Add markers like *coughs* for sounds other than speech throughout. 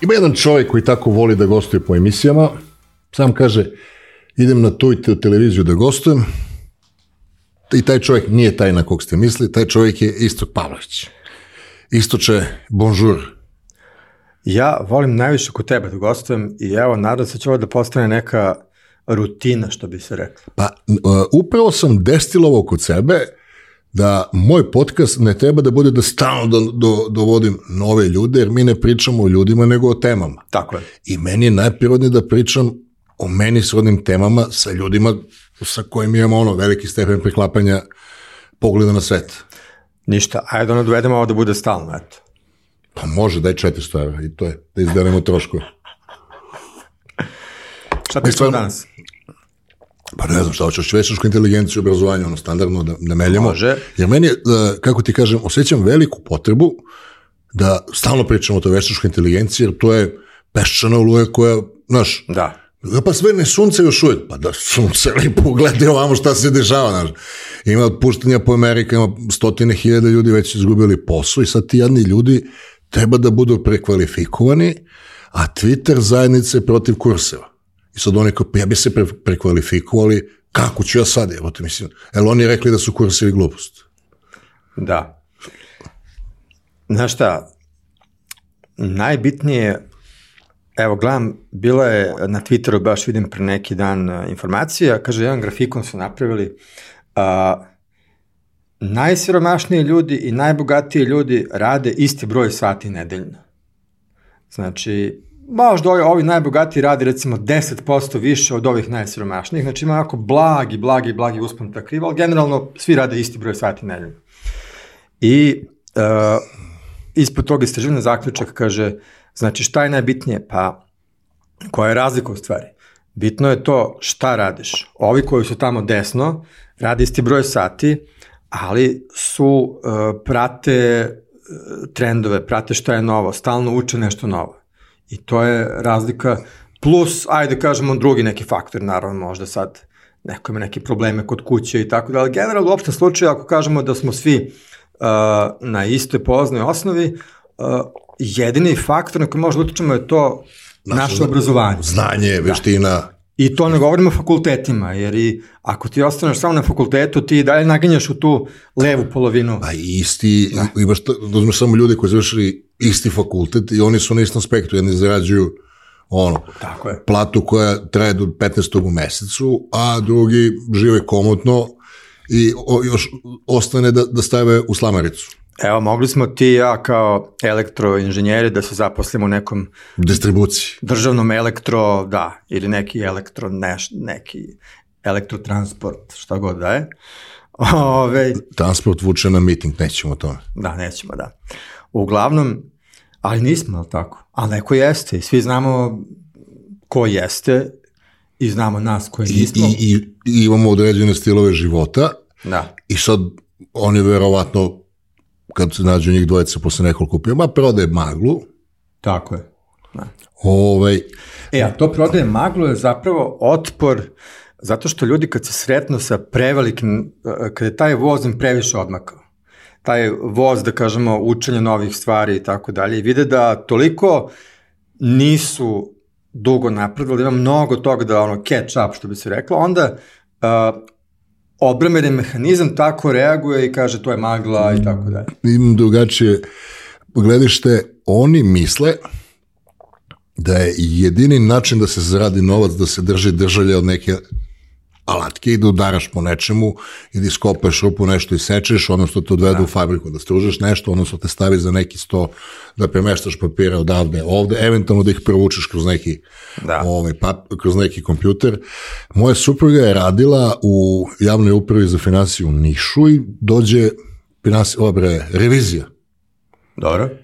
Ima jedan čovjek koji tako voli da gostuje po emisijama, sam kaže, idem na tu i televiziju da gostujem, i taj čovjek nije taj na kog ste misli, taj čovjek je Istok Pavlović. Istoče, bonjour. Ja volim najviše kod tebe da gostujem i evo, nadam se da će ovo da postane neka rutina, što bi se reklo. Pa, uh, upravo sam destilovao kod sebe da moj podcast ne treba da bude da stalno do, do, dovodim nove ljude, jer mi ne pričamo o ljudima, nego o temama. Tako je. I meni je najprirodnije da pričam o meni srodnim temama sa ljudima sa kojim imamo ono veliki stepen preklapanja pogleda na svet. Ništa, ajde da dovedemo ovo da bude stalno, eto. Pa može, daj 400 evra i to je, da izdelimo troškove. Šta pričamo danas? Pa ne znam šta hoćeš, veštačku inteligenciju, obrazovanje, ono standardno da, da meljemo. Može. Jer meni, da, kako ti kažem, osjećam veliku potrebu da stalno pričamo o toj veštačkoj inteligenciji, jer to je peščana oluja koja, znaš, Da. Ja, pa sve ne sunce još uvijek. Pa da sunce lepo gledaj ovamo šta se dešava. Znaš. Ima otpuštanja po Amerikama, stotine hiljada ljudi već izgubili posao i sad ti jadni ljudi treba da budu prekvalifikovani, a Twitter zajednice je protiv kurseva. I sad oni kao, pa ja bi se pre, prekvalifikovali, kako ću ja sad, evo te mislim, jel oni rekli da su kursevi glupost? Da. Znaš šta, najbitnije, evo gledam, bila je na Twitteru, baš vidim pre neki dan a, informacija, kaže, jedan grafikon su napravili, a, najsiromašniji ljudi i najbogatiji ljudi rade isti broj sati nedeljno. Znači, možda ovi, ovi najbogatiji radi recimo 10% više od ovih najsiromašnijih, znači ima onako blagi, blagi, blagi uspon ta kriva, ali generalno svi rade isti broj sati nedeljno. I uh, ispod toga istraživanja zaključak kaže, znači šta je najbitnije? Pa, koja je razlika u stvari? Bitno je to šta radiš. Ovi koji su tamo desno rade isti broj sati, ali su, uh, prate uh, trendove, prate šta je novo, stalno uče nešto novo. I to je razlika, plus, ajde kažemo, drugi neki faktor, naravno možda sad neko ima neke probleme kod kuće i tako da, ali generalno u opštem slučaju, ako kažemo da smo svi uh, na istoj poloznoj osnovi, uh, jedini faktor na koji možda utičemo je to naše obrazovanje. Znanje, veština, I to ne govorimo o fakultetima, jer i ako ti ostaneš samo na fakultetu, ti dalje naginjaš u tu levu polovinu. Pa isti, da. imaš, uzmeš samo ljude koji završili isti fakultet i oni su na istom spektru, jedni zarađuju ono, Tako je. platu koja traje do 15. u mesecu, a drugi žive komotno i o, još ostane da, da stave u slamaricu. Evo, mogli smo ti i ja kao elektroinženjeri da se zaposlimo u nekom Distribuciji. državnom elektro, da, ili neki elektro, neš, neki elektrotransport, šta god da je. Ove, Transport vuče na miting, nećemo o tome. da, nećemo, da. Uglavnom, ali nismo, ali tako? Ali neko jeste i svi znamo ko jeste i znamo nas koji nismo. i, i, i imamo određene stilove života Da, i sad oni verovatno kad se nađu njih dvojica posle nekoliko pija, ma prode maglu, tako je. Da. ovaj, E, a to prodaje maglu je zapravo otpor, zato što ljudi kad se sretnu sa prevelikim, kada je taj voz im previše odmakao, taj voz, da kažemo, učenja novih stvari i tako dalje, i vide da toliko nisu dugo napredovali, ima mnogo toga da ono catch up, što bi se reklo, onda uh, obrambeni mehanizam tako reaguje i kaže to je magla i tako dalje. imam drugačije gledište, oni misle da je jedini način da se zaradi novac, da se drži držalje od neke alatke i da udaraš po nečemu i da iskopaš rupu nešto i sečeš, odnosno te odvedu u fabriku da stružeš nešto, odnosno te stavi za neki sto da premeštaš papire odavde ovde, eventualno da ih provučeš kroz neki, Da. ovaj, pap, kroz neki kompjuter. Moja supruga je radila u javnoj upravi za finansiju u Nišu i dođe finansi, obre, revizija. Dobro. *gasps*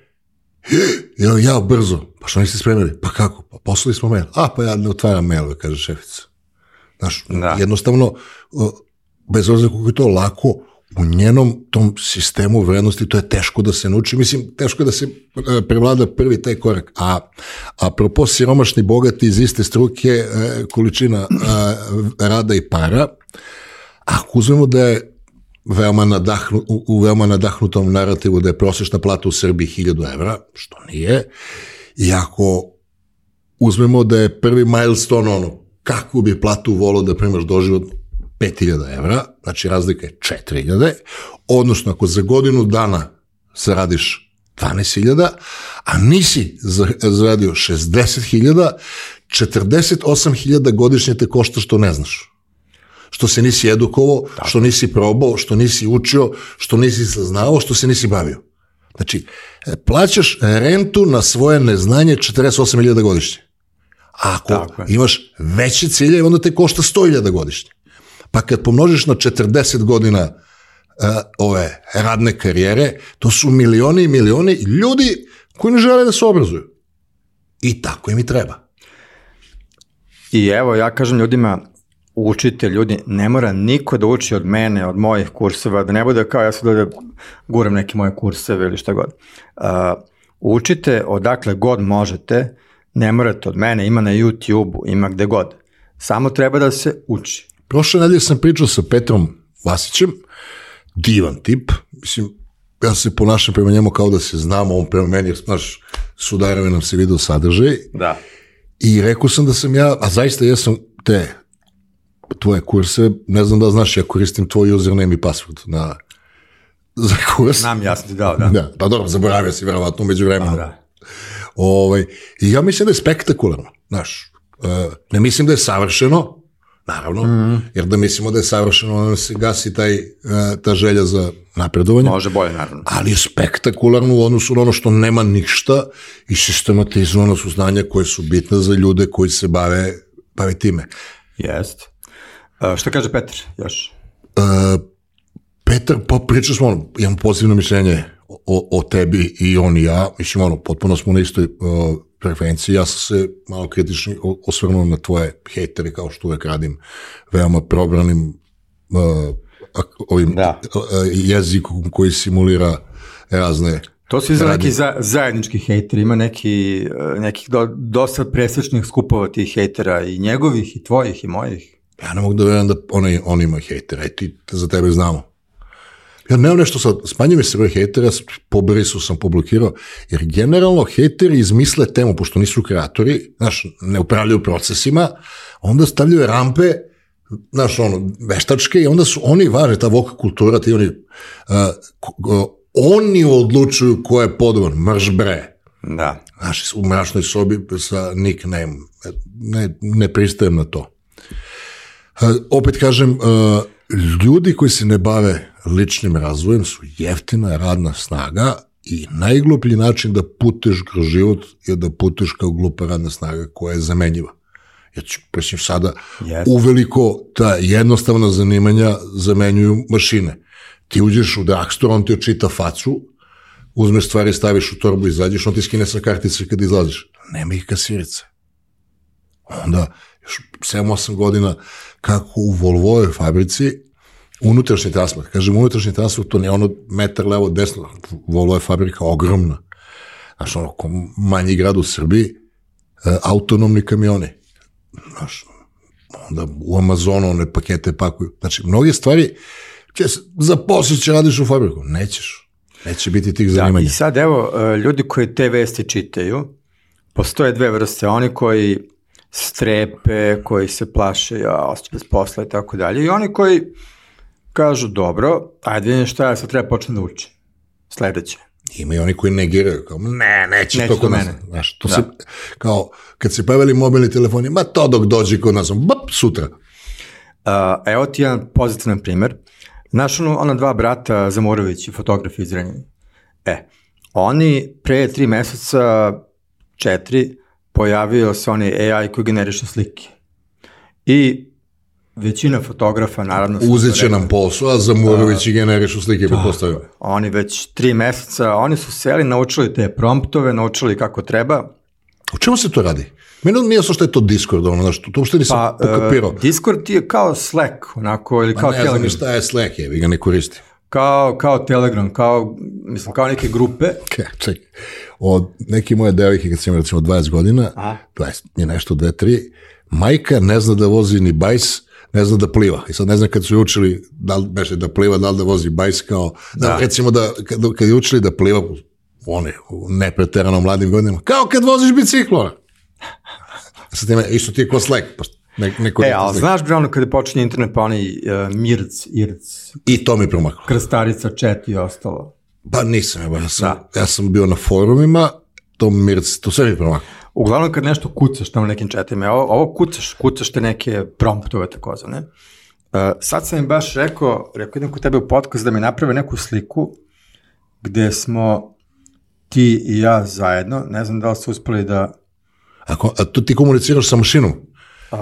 Ja, ja brzo, pa što niste spremili? Pa kako? Pa poslali smo mail. A, pa ja ne otvaram mailove, kaže šefica. Znaš, Da. jednostavno, uh, bez obzira kako je to lako, u njenom tom sistemu vrednosti to je teško da se nauči. Mislim, teško je da se uh, prevlada prvi taj korak. A apropo siromašni bogati iz iste struke, uh, količina rada i para, ako uzmemo da je veoma nadahnu, u, u veoma nadahnutom narativu da je prosječna plata u Srbiji 1000 evra, što nije, I ako uzmemo da je prvi milestone ono, kakvu bi platu volao da primaš doživot 5000 evra, znači razlika je 4000, odnosno ako za godinu dana zaradiš 12.000, a nisi zaradio 60.000, 48.000 godišnje te košta što ne znaš. Što se nisi edukovao, što nisi probao, što nisi učio, što nisi saznao, što se nisi bavio. Znači, e, plaćaš rentu na svoje neznanje 48.000 godišnje. A ako imaš veće cilje, onda te košta 100.000 godišnje. Pa kad pomnožiš na 40 godina uh, ove radne karijere, to su milioni i milioni ljudi koji ne žele da se obrazuju. I tako im i treba. I evo, ja kažem ljudima, učite ljudi, ne mora niko da uči od mene, od mojih kurseva, da ne bude kao ja sad da guram neke moje kurseve ili šta god. Uh, učite odakle god možete, ne morate od mene, ima na YouTube-u, ima gde god. Samo treba da se uči. Prošle nedelje sam pričao sa Petrom Vasićem, divan tip, mislim, ja se ponašam prema njemu kao da se znamo, on prema meni, znaš, sudarave nam se video sadržaj. Da. I rekao sam da sam ja, a zaista jesam te tvoje kurse, ne znam da znaš, ja koristim tvoj username i password na, za kurs. Znam, ja sam ti dao, da. da. Pa dobro, zaboravio si verovatno među vremenu. Da. Ovaj, I ja mislim da je spektakularno, znaš, uh, ne mislim da je savršeno, naravno, mm. jer da mislimo da je savršeno, onda se gasi taj, uh, ta želja za napredovanje. Može bolje, naravno. Ali je spektakularno u odnosu na ono što nema ništa i sistematizovano su znanja koje su bitne za ljude koji se bave, bave time. Jest. Uh, šta kaže Petar još? Uh, Petar, pa pričao smo, ono, imam pozitivno mišljenje o, o tebi i on i ja, mislim, ono, potpuno smo na istoj uh, frekvenciji, ja sam se malo kritično osvrnuo na tvoje hejtere, kao što uvek radim, veoma probranim uh, ovim da. Uh, jezikom koji simulira razne To su izgleda neki za, zajednički hejteri, ima neki, uh, nekih do, dosta presečnih skupova tih hejtera i njegovih i tvojih i mojih. Ja ne mogu da verujem da on, on ima hejtera i ti za tebe znamo. Ja nemam nešto sad, smanjio mi se broj hejtera, pobrisao sam, poblokirao, jer generalno hejteri izmisle temu, pošto nisu kreatori, znaš, ne upravljaju procesima, onda stavljaju rampe, znaš, ono, veštačke i onda su oni važni, ta voka kultura, ti oni, uh, oni odlučuju ko je podoban, mrž bre. Da. Znaš, u mračnoj sobi sa nickname, ne, ne pristajem na to. Uh, opet kažem, uh, ljudi koji se ne bave ličnim razvojem su jeftina radna snaga i najgluplji način da puteš kroz život je da puteš kao glupa radna snaga koja je zamenjiva. Ja ću, presim, sada yes. uveliko ta jednostavna zanimanja zamenjuju mašine. Ti uđeš u drugstore, on ti očita facu, uzmeš stvari, staviš u torbu, izađeš, on ti skine sa kartice kad izlaziš. Nema ih kasirice. Onda, još 7-8 godina, kako u Volvojoj fabrici, unutrašnji transport. Kažem, unutrašnji transport, to ne ono metar levo desno, Volvo je fabrika ogromna. Znaš, ono, manji grad u Srbiji, e, autonomni kamioni. Znaš, onda u Amazonu one pakete pakuju. Znači, mnoge stvari će za posao će radiš u fabriku. Nećeš. Neće biti tih zanimanja. Da, I sad, evo, e, ljudi koji te vesti čitaju, postoje dve vrste. Oni koji strepe, koji se plaše, ja, ostaće bez posla i tako dalje. I oni koji kažu, dobro, ajde vidim šta ja sad treba počnem da učim. Sledeće. Ima i oni koji negiraju, kao, ne, neće, neće to kod nas. Znaš, to da. se, kao, kad se pojavili mobilni telefoni, ma to dok dođe kod nas, bap, sutra. Uh, evo ti jedan pozitivan primer. Znaš, ono, ona dva brata Zamorović, fotografi iz Renjeni. E, oni pre tri meseca, četiri, pojavio se onaj AI koji generiše slike. I većina fotografa, naravno... Uzet će nam posao, a Zamurović i generišu slike, bi postavio. Oni već tri meseca, oni su seli, naučili te promptove, naučili kako treba. O čemu se to radi? Meni nije što je to Discord, ono, znaš, to uopšte nisam pa, pokapirao. Uh, Discord je kao Slack, onako, ili kao Telegram. Ne znam šta je Slack, je, vi ga ne koristi. Kao, kao Telegram, kao, mislim, kao neke grupe. *laughs* Ček, od neke moje devojke, kad sam recimo 20 godina, Aha. 20 je nešto, 2, 3, majka ne zna da vozi ni bajs, ne zna da pliva. I sad ne znam kad su učili da li beše da pliva, da li da vozi bajs kao, da, da recimo da kad, kad je učili da pliva one, u nepreterano mladim godinama, kao kad voziš biciklo. Sa time, isto ti je ko Slack, pošto ne, neko E, ali znaš, bre, ono kada počinje internet, pa onaj uh, Mirc, Irc, I to mi promaklo. Krstarica, Chat i ostalo. Pa nisam, ja, ja, sam, ja sam bio na forumima, to, mi, je- to sve mi promaklo. Uglavnom kad nešto kucaš tamo nekim chatima, ovo, ovo kucaš, kucaš te neke promptove takozvane. Uh, sad sam im baš rekao, rekao idem kod tebe u podcast da mi naprave neku sliku gde smo ti i ja zajedno, ne znam da li ste uspeli da... Ako, a tu ti komuniciraš sa mašinom? Uh,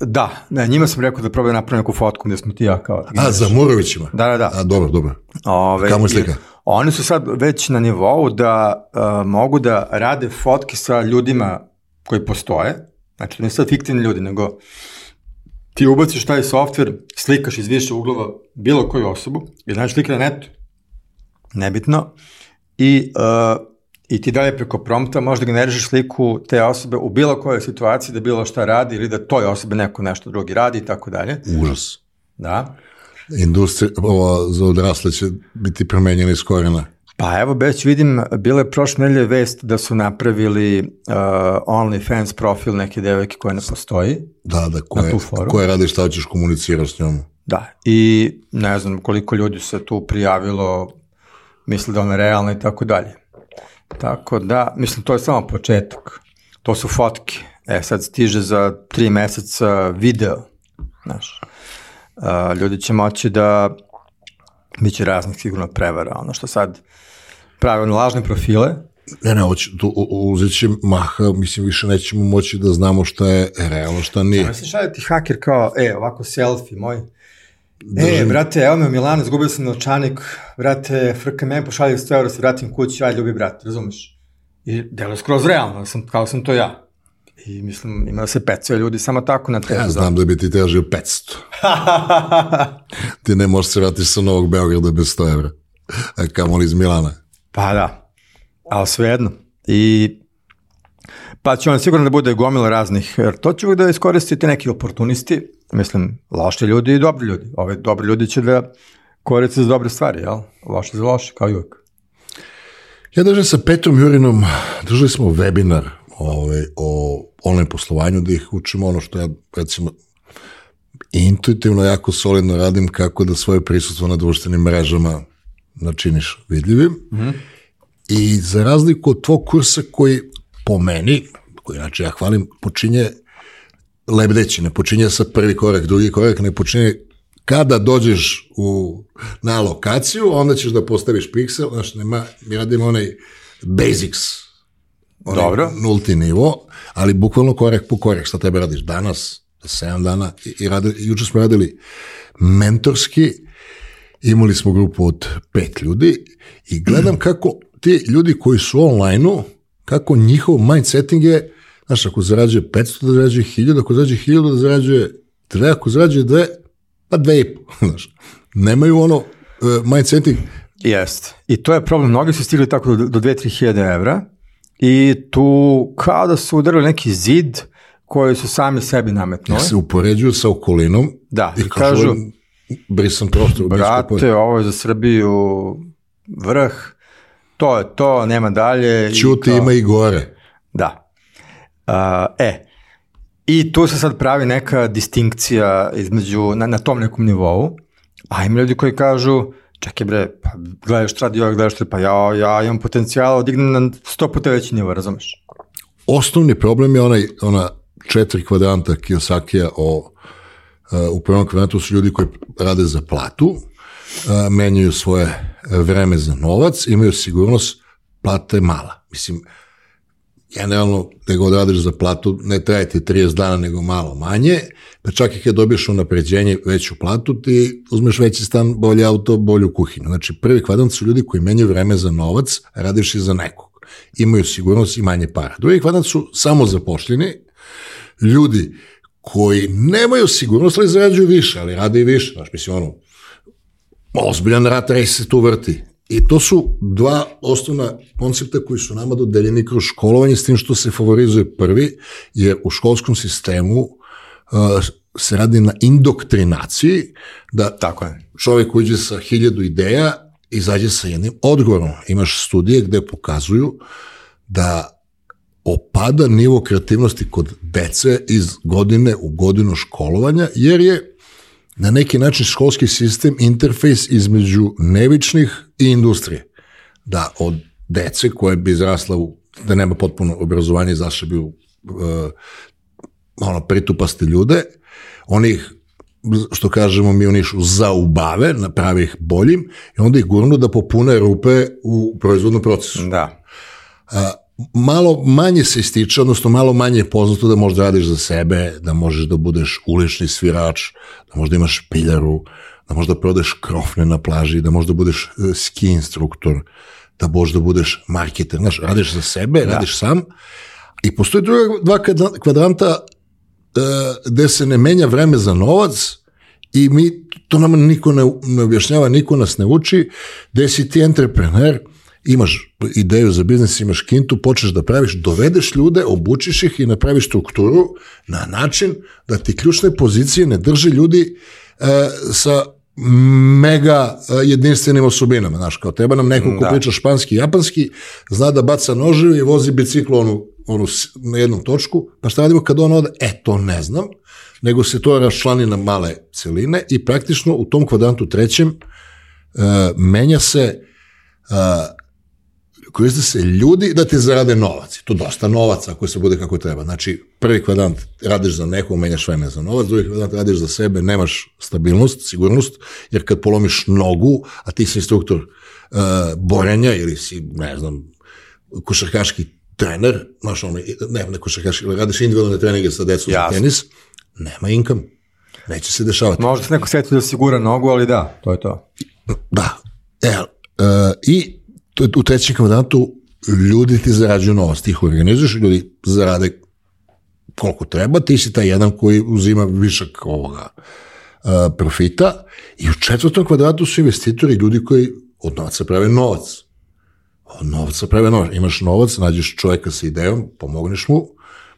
da, ne, njima sam rekao da probaju napraviti neku fotku gde smo ti ja kao... A, za Murovićima? Da, da, da. A, dobro, dobro. Ove, Kamo je slika? Oni su sad već na nivou da uh, mogu da rade fotke sa ljudima koji postoje, znači ne sad fiktivni ljudi, nego ti ubaciš taj softver, slikaš iz više uglova bilo koju osobu i znači slika na netu, nebitno, i, uh, i ti dalje preko prompta možda generišeš sliku te osobe u bilo kojoj situaciji da bilo šta radi ili da toj osobe neko nešto drugi radi i tako dalje. Užas. Da. Industrija, ovo za odrasle će biti promenjena iz korena. Pa evo, već vidim, bila je prošle nedelje vest da su napravili uh, OnlyFans profil neke devojke koja ne postoji. Da, da, koje, koje radi šta hoćeš komuniciraš s njom. Da, i ne znam koliko ljudi se tu prijavilo, misle da ona je realna i tako dalje. Tako da, mislim, to je samo početak. To su fotke. E, sad stiže za tri meseca video, znaš. Uh, ljudi će moći da, bit će raznih sigurno prevara, ono što sad prave one lažne profile, Ne, ne, hoće, tu, uzet će maha, mislim, više nećemo moći da znamo šta je realno, šta nije. Ja se šalje ti haker kao, e, ovako selfie moj. E, brate, evo me u Milanu, izgubio sam novčanik, brate, frka me, pošalje 100 eura, se vratim kući, aj ljubi brat, razumeš? I delo je skroz realno, sam, kao sam to ja. I mislim, ima da se pecuje ljudi samo tako na te. Ja znam da bi ti tražio 500. *laughs* ti ne možeš se vratiti sa Novog Beograda bez 100 evra. A kamoli iz Milana. Pa da, ali svejedno. I pa će on sigurno da bude gomila raznih, jer to će uvijek da iskoristite neki oportunisti, mislim, loši ljudi i dobri ljudi. Ove dobri ljudi će da koriste za dobre stvari, jel? Loši za loše, kao i uvijek. Ja držim sa Petrom Jurinom, držali smo webinar ovaj, o online poslovanju, da ih učimo ono što ja, recimo, intuitivno jako solidno radim kako da svoje prisustvo na društvenim mrežama načiniš vidljivim. I za razliku od tvog kursa koji po meni, koji znači ja hvalim, počinje lebdeći, ne počinje sa prvi korak, drugi korak, ne počinje kada dođeš u, na lokaciju, onda ćeš da postaviš piksel, znači nema, mi radimo onaj basics, onaj Dobro. nulti nivo, ali bukvalno korak po korak, šta tebe radiš danas, za 7 dana, i, i radi, juče smo radili mentorski, imali smo grupu od pet ljudi i gledam *clears throat* kako ti ljudi koji su online-u, kako njihov mindsetting je, znaš, ako zarađuje 500, da zarađuje 1000, ako zarađuje 1000, da zarađuje 2, ako zarađuje 2, pa 2,5, *laughs* znaš. Nemaju ono uh, mindsetting, Jest. I to je problem. Mnogi su stigli tako do, do 2-3 hiljade evra i tu kao da su udarili neki zid koji su sami sebi nametnuli. se upoređuju sa okolinom Da, i i kažu, kažu, brisan prostor. brate, ovo je za Srbiju vrh, to je to, nema dalje. i Ćuti kao- ima i gore. Da. E, i tu se sad pravi neka distinkcija između, na, na tom nekom nivou, a ima ljudi koji kažu, čekaj bre, pa gledaš šta radi ovaj, gledaš šta, pa ja, ja imam potencijal, odignem na sto puta veći nivo, razumeš? Osnovni problem je onaj, ona četiri kvadranta Kiyosakija o, uh, u prvom kvadrantu su ljudi koji rade za platu, uh, menjaju svoje vreme za novac, imaju sigurnost, plata je mala. Mislim, generalno, gde god radiš za platu, ne traje ti 30 dana, nego malo manje, pa čak i kad dobiješ unapređenje veću platu, ti uzmeš veći stan, bolji auto, bolju kuhinju. Znači, prvi kvadrant su ljudi koji menjaju vreme za novac, radiš i za nekog. Imaju sigurnost i manje para. Drugi kvadrant su samo zapošljeni, ljudi koji nemaju sigurnost, ali zarađuju više, ali rade i više. Znaš, mislim, ono, ozbiljan rat race se tu vrti. I to su dva osnovna koncepta koji su nama dodeljeni kroz školovanje, s tim što se favorizuje prvi, jer u školskom sistemu uh, se radi na indoktrinaciji, da Tako je. čovjek uđe sa hiljadu ideja izađe sa jednim odgovorom. Imaš studije gde pokazuju da opada nivo kreativnosti kod dece iz godine u godinu školovanja, jer je na neki način školski sistem interfejs između nevičnih i industrije. Da od dece koje bi izrasla u, da nema potpuno obrazovanje, zašle bi u uh, ono, pritupaste ljude, onih što kažemo mi u Nišu, zaubave, napravi ih boljim i onda ih gurnu da popune rupe u proizvodnom procesu. Da. A, malo manje se ističe, odnosno malo manje je poznato da možda radiš za sebe, da možeš da budeš ulični svirač, da možda imaš piljaru, da možda prodeš krofne na plaži, da možda budeš e, ski instruktor, da možeš da budeš marketer. Znaš, radiš za sebe, da. radiš sam i postoji druga dva kvadranta e, gde se ne menja vreme za novac i mi, to nam niko ne, ne objašnjava, niko nas ne uči, gde si ti entreprener, imaš ideju za biznis, imaš kintu, počneš da praviš, dovedeš ljude, obučiš ih i napraviš strukturu na način da ti ključne pozicije ne drži ljudi e, sa mega e, jedinstvenim osobinama, znaš, kao treba nam neko ko da. priča španski i japanski, zna da baca noževi i vozi biciklu onu, onu na jednu točku, pa šta radimo kad on ode? E, to ne znam, nego se to raščlani na male celine i praktično u tom kvadrantu trećem uh, menja se uh, koriste se ljudi da ti zarade novac. To dosta novaca ako se bude kako treba. Znači, prvi kvadrant radiš za nekog, menjaš vreme za novac, drugi kvadrant radiš za sebe, nemaš stabilnost, sigurnost, jer kad polomiš nogu, a ti si instruktor uh, borenja ili si, ne znam, košarkaški trener, znaš ono, ne, ne košarkaški, radiš individualne treninge sa decom za tenis, nema income. Neće se dešavati. Možda se neko seti da sigura nogu, ali da, to je to. Da. E, uh, I u trećem kvadrantu ljudi ti zarađuju novac, ti ih organizuješ, ljudi zarade koliko treba, ti si taj jedan koji uzima višak ovoga uh, profita i u četvrtom kvadratu su investitori ljudi koji od novaca prave novac. Od novca prave novac. Imaš novac, nađeš čovjeka sa idejom, pomogneš mu,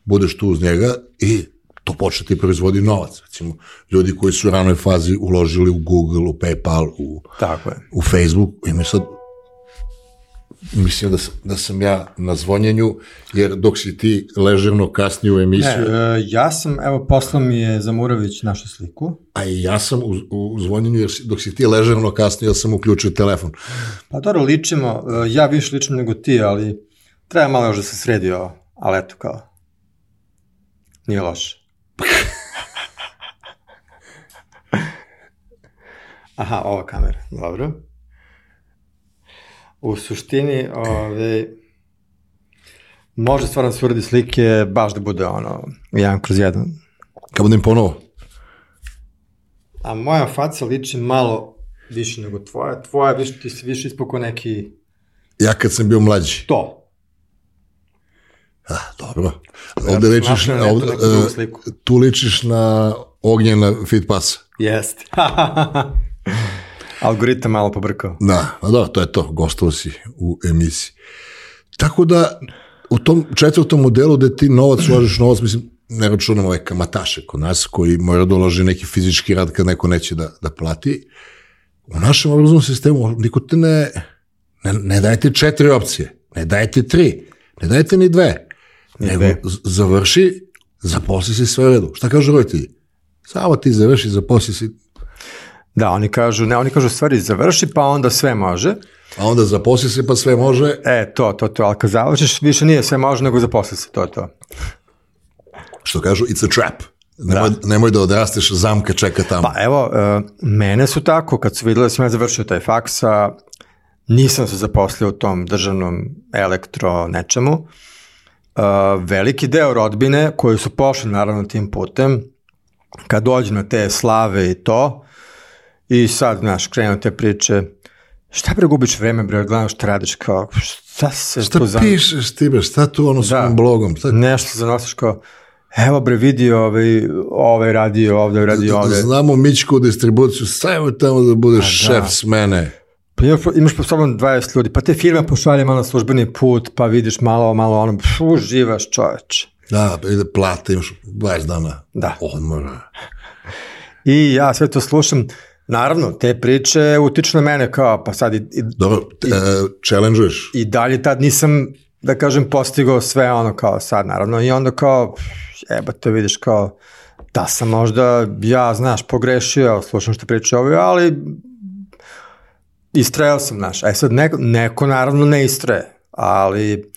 budeš tu uz njega i to počne ti proizvodi novac. Recimo, ljudi koji su u ranoj fazi uložili u Google, u PayPal, u, Tako je. u Facebook, imaju sad mislim da, da sam ja na zvonjenju, jer dok si ti ležerno kasnije u emisiju... Ne, uh, ja sam, evo, poslao mi je Zamurović našu sliku. A i ja sam u, u zvonjenju, jer dok si ti ležerno kasnije, ja sam uključio telefon. Pa dobro, ličimo, uh, ja više ličim nego ti, ali treba malo još da se sredi ovo, ali eto kao, nije loše. *laughs* Aha, ova kamera, dobro u suštini ove, može stvarno da se uradi slike baš da bude ono, jedan kroz jedan. Kao budem ponovo? A moja faca liči malo više nego tvoja. Tvoja, više, ti si više ispoko neki... Ja kad sam bio mlađi. To. Ah, dobro. Ovde ja, ličiš, na, ovde, uh, tu ličiš na ognjena fit pasa. *laughs* Algoritam malo pobrkao. Da, a da, to je to, gostovo si u emisiji. Tako da, u tom četvrtom modelu gde ti novac ulažeš novac, mislim, ne računamo ove kamataše kod nas, koji mora da uloži neki fizički rad kad neko neće da, da plati. U našem obrazovnom sistemu niko te ne, ne, ne dajete četiri opcije, ne dajete tri, ne dajete ni dve, ni nego dve. završi, zaposli se sve u redu. Šta kažu roditelji? Samo ti završi, zaposli se Da, oni kažu, ne, oni kažu stvari završi, pa onda sve može. A onda zaposli se, pa sve može. E, to, to, to, ali kad završiš, više nije sve može, nego zaposli se, to to. Što kažu, it's a trap. Nemoj da, nemoj da odrasteš, zamka čeka tamo. Pa evo, uh, mene su tako, kad su videli da sam ja završio taj faksa, nisam se zaposlio u tom državnom elektro nečemu. Uh, veliki deo rodbine koji su pošli naravno tim putem, kad dođu na te slave i to, I sad, znaš, krenu te priče, šta bre gubiš vreme, bre, gledaš šta radiš, kao, šta se šta tu Šta pišeš ti, bre, šta tu ono da, svojim blogom? Šta... Nešto zanosiš kao, evo bre, vidi ovaj, ovaj radio ovde, radio ovde. Znamo Mićku distribuciju, stavimo tamo da budeš da. šef s mene. Pa imaš, imaš po sobom 20 ljudi, pa te firme pošalje malo službeni put, pa vidiš malo, malo ono, pš, uživaš čoveč. Da, pa ide plata, imaš 20 dana da. odmora. I ja sve to slušam, Naravno, te priče utiču na mene kao, pa sad i, i, Dobro, I- e, challenge-uješ. i dalje tad nisam, da kažem, postigao sve ono kao sad, naravno. I onda kao, eba to vidiš kao, da sam možda, ja, znaš, pogrešio, slušam što priča ovi, ali istrajao sam, znaš. E sad, neko, neko naravno ne istraje, ali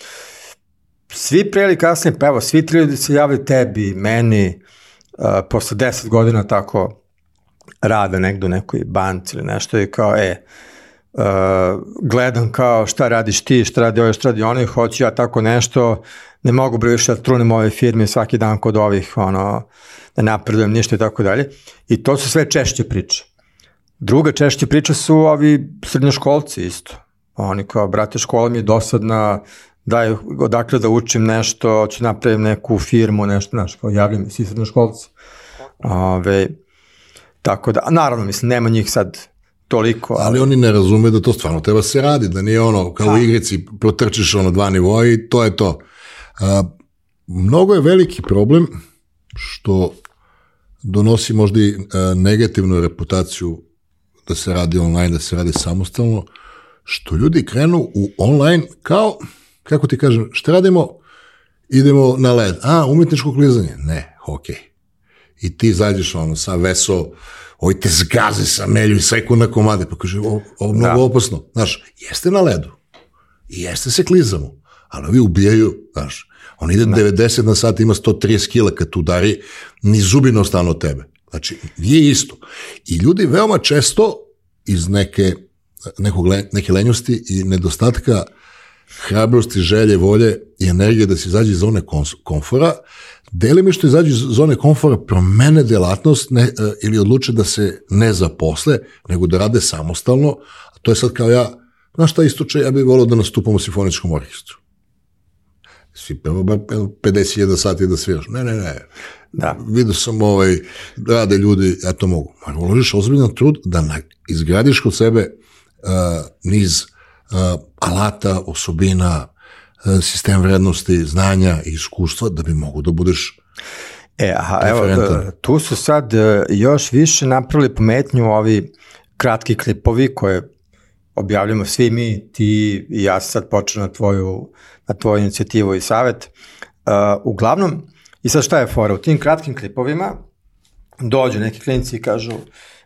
svi pre ili kasnije, pa evo, svi tri ljudi se javili tebi, meni, uh, posle deset godina tako rade negde u nekoj banci ili nešto i kao, e, uh, gledam kao šta radiš ti, šta radi ovaj, šta radi oni, hoću ja tako nešto, ne mogu bre više da trunim ove firme svaki dan kod ovih, ono, da napredujem ništa i tako dalje. I to su sve češće priče. Druga češće priča su ovi srednjoškolci isto. Oni kao, brate, škola mi je dosadna, daj, odakle da učim nešto, ću napravim neku firmu, nešto, znaš, kao javljaju mi svi srednjoškolci. Ove, tako da, naravno, mislim, nema njih sad toliko, ali, Ali oni ne razume da to stvarno treba se radi, da nije ono, kao u igrici, protrčiš ono dva nivoa i to je to. A, mnogo je veliki problem što donosi možda i a, negativnu reputaciju da se radi online, da se radi samostalno, što ljudi krenu u online kao, kako ti kažem, šta radimo? Idemo na led. A, umetničko klizanje? Ne, hokej. I ti zađeš ono sa veso, oj te zgaze sa melju i seku na komade, pa kaže, ovo, ovo mnogo Da. opasno. Znaš, jeste na ledu i jeste se klizamo, ali ovi ubijaju, znaš, on ide 90 na sat, ima 130 kila kad tu udari, ni zubi ne ostanu od tebe. Znači, nije isto. I ljudi veoma često iz neke, nekog, neke lenjosti i nedostatka hrabrosti, želje, volje i energije da se izađe iz zone komfora, delimično izađe iz zone komfora, promene delatnost ne, e, ili odluče da se ne zaposle, nego da rade samostalno, a to je sad kao ja, znaš šta istoče, ja bih volio da nastupam u simfoničkom orkestru. Svi prvo bar 50.000 sati da sviraš. Ne, ne, ne. da. Vidio sam ovaj, rade ljudi, ja to mogu. Ma uložiš ozbiljan trud da na, izgradiš kod sebe uh, niz uh, alata, osobina, sistem vrednosti, znanja i iskustva da bi mogu da budeš E, aha, evo, e, tu su sad e, još više napravili pometnju ovi kratki klipovi koje objavljamo svi mi, ti i ja sad počeo na tvoju, na tvoju inicijativu i savet. Uh, uglavnom, i sad šta je fora? U tim kratkim klipovima dođu neki klinici i kažu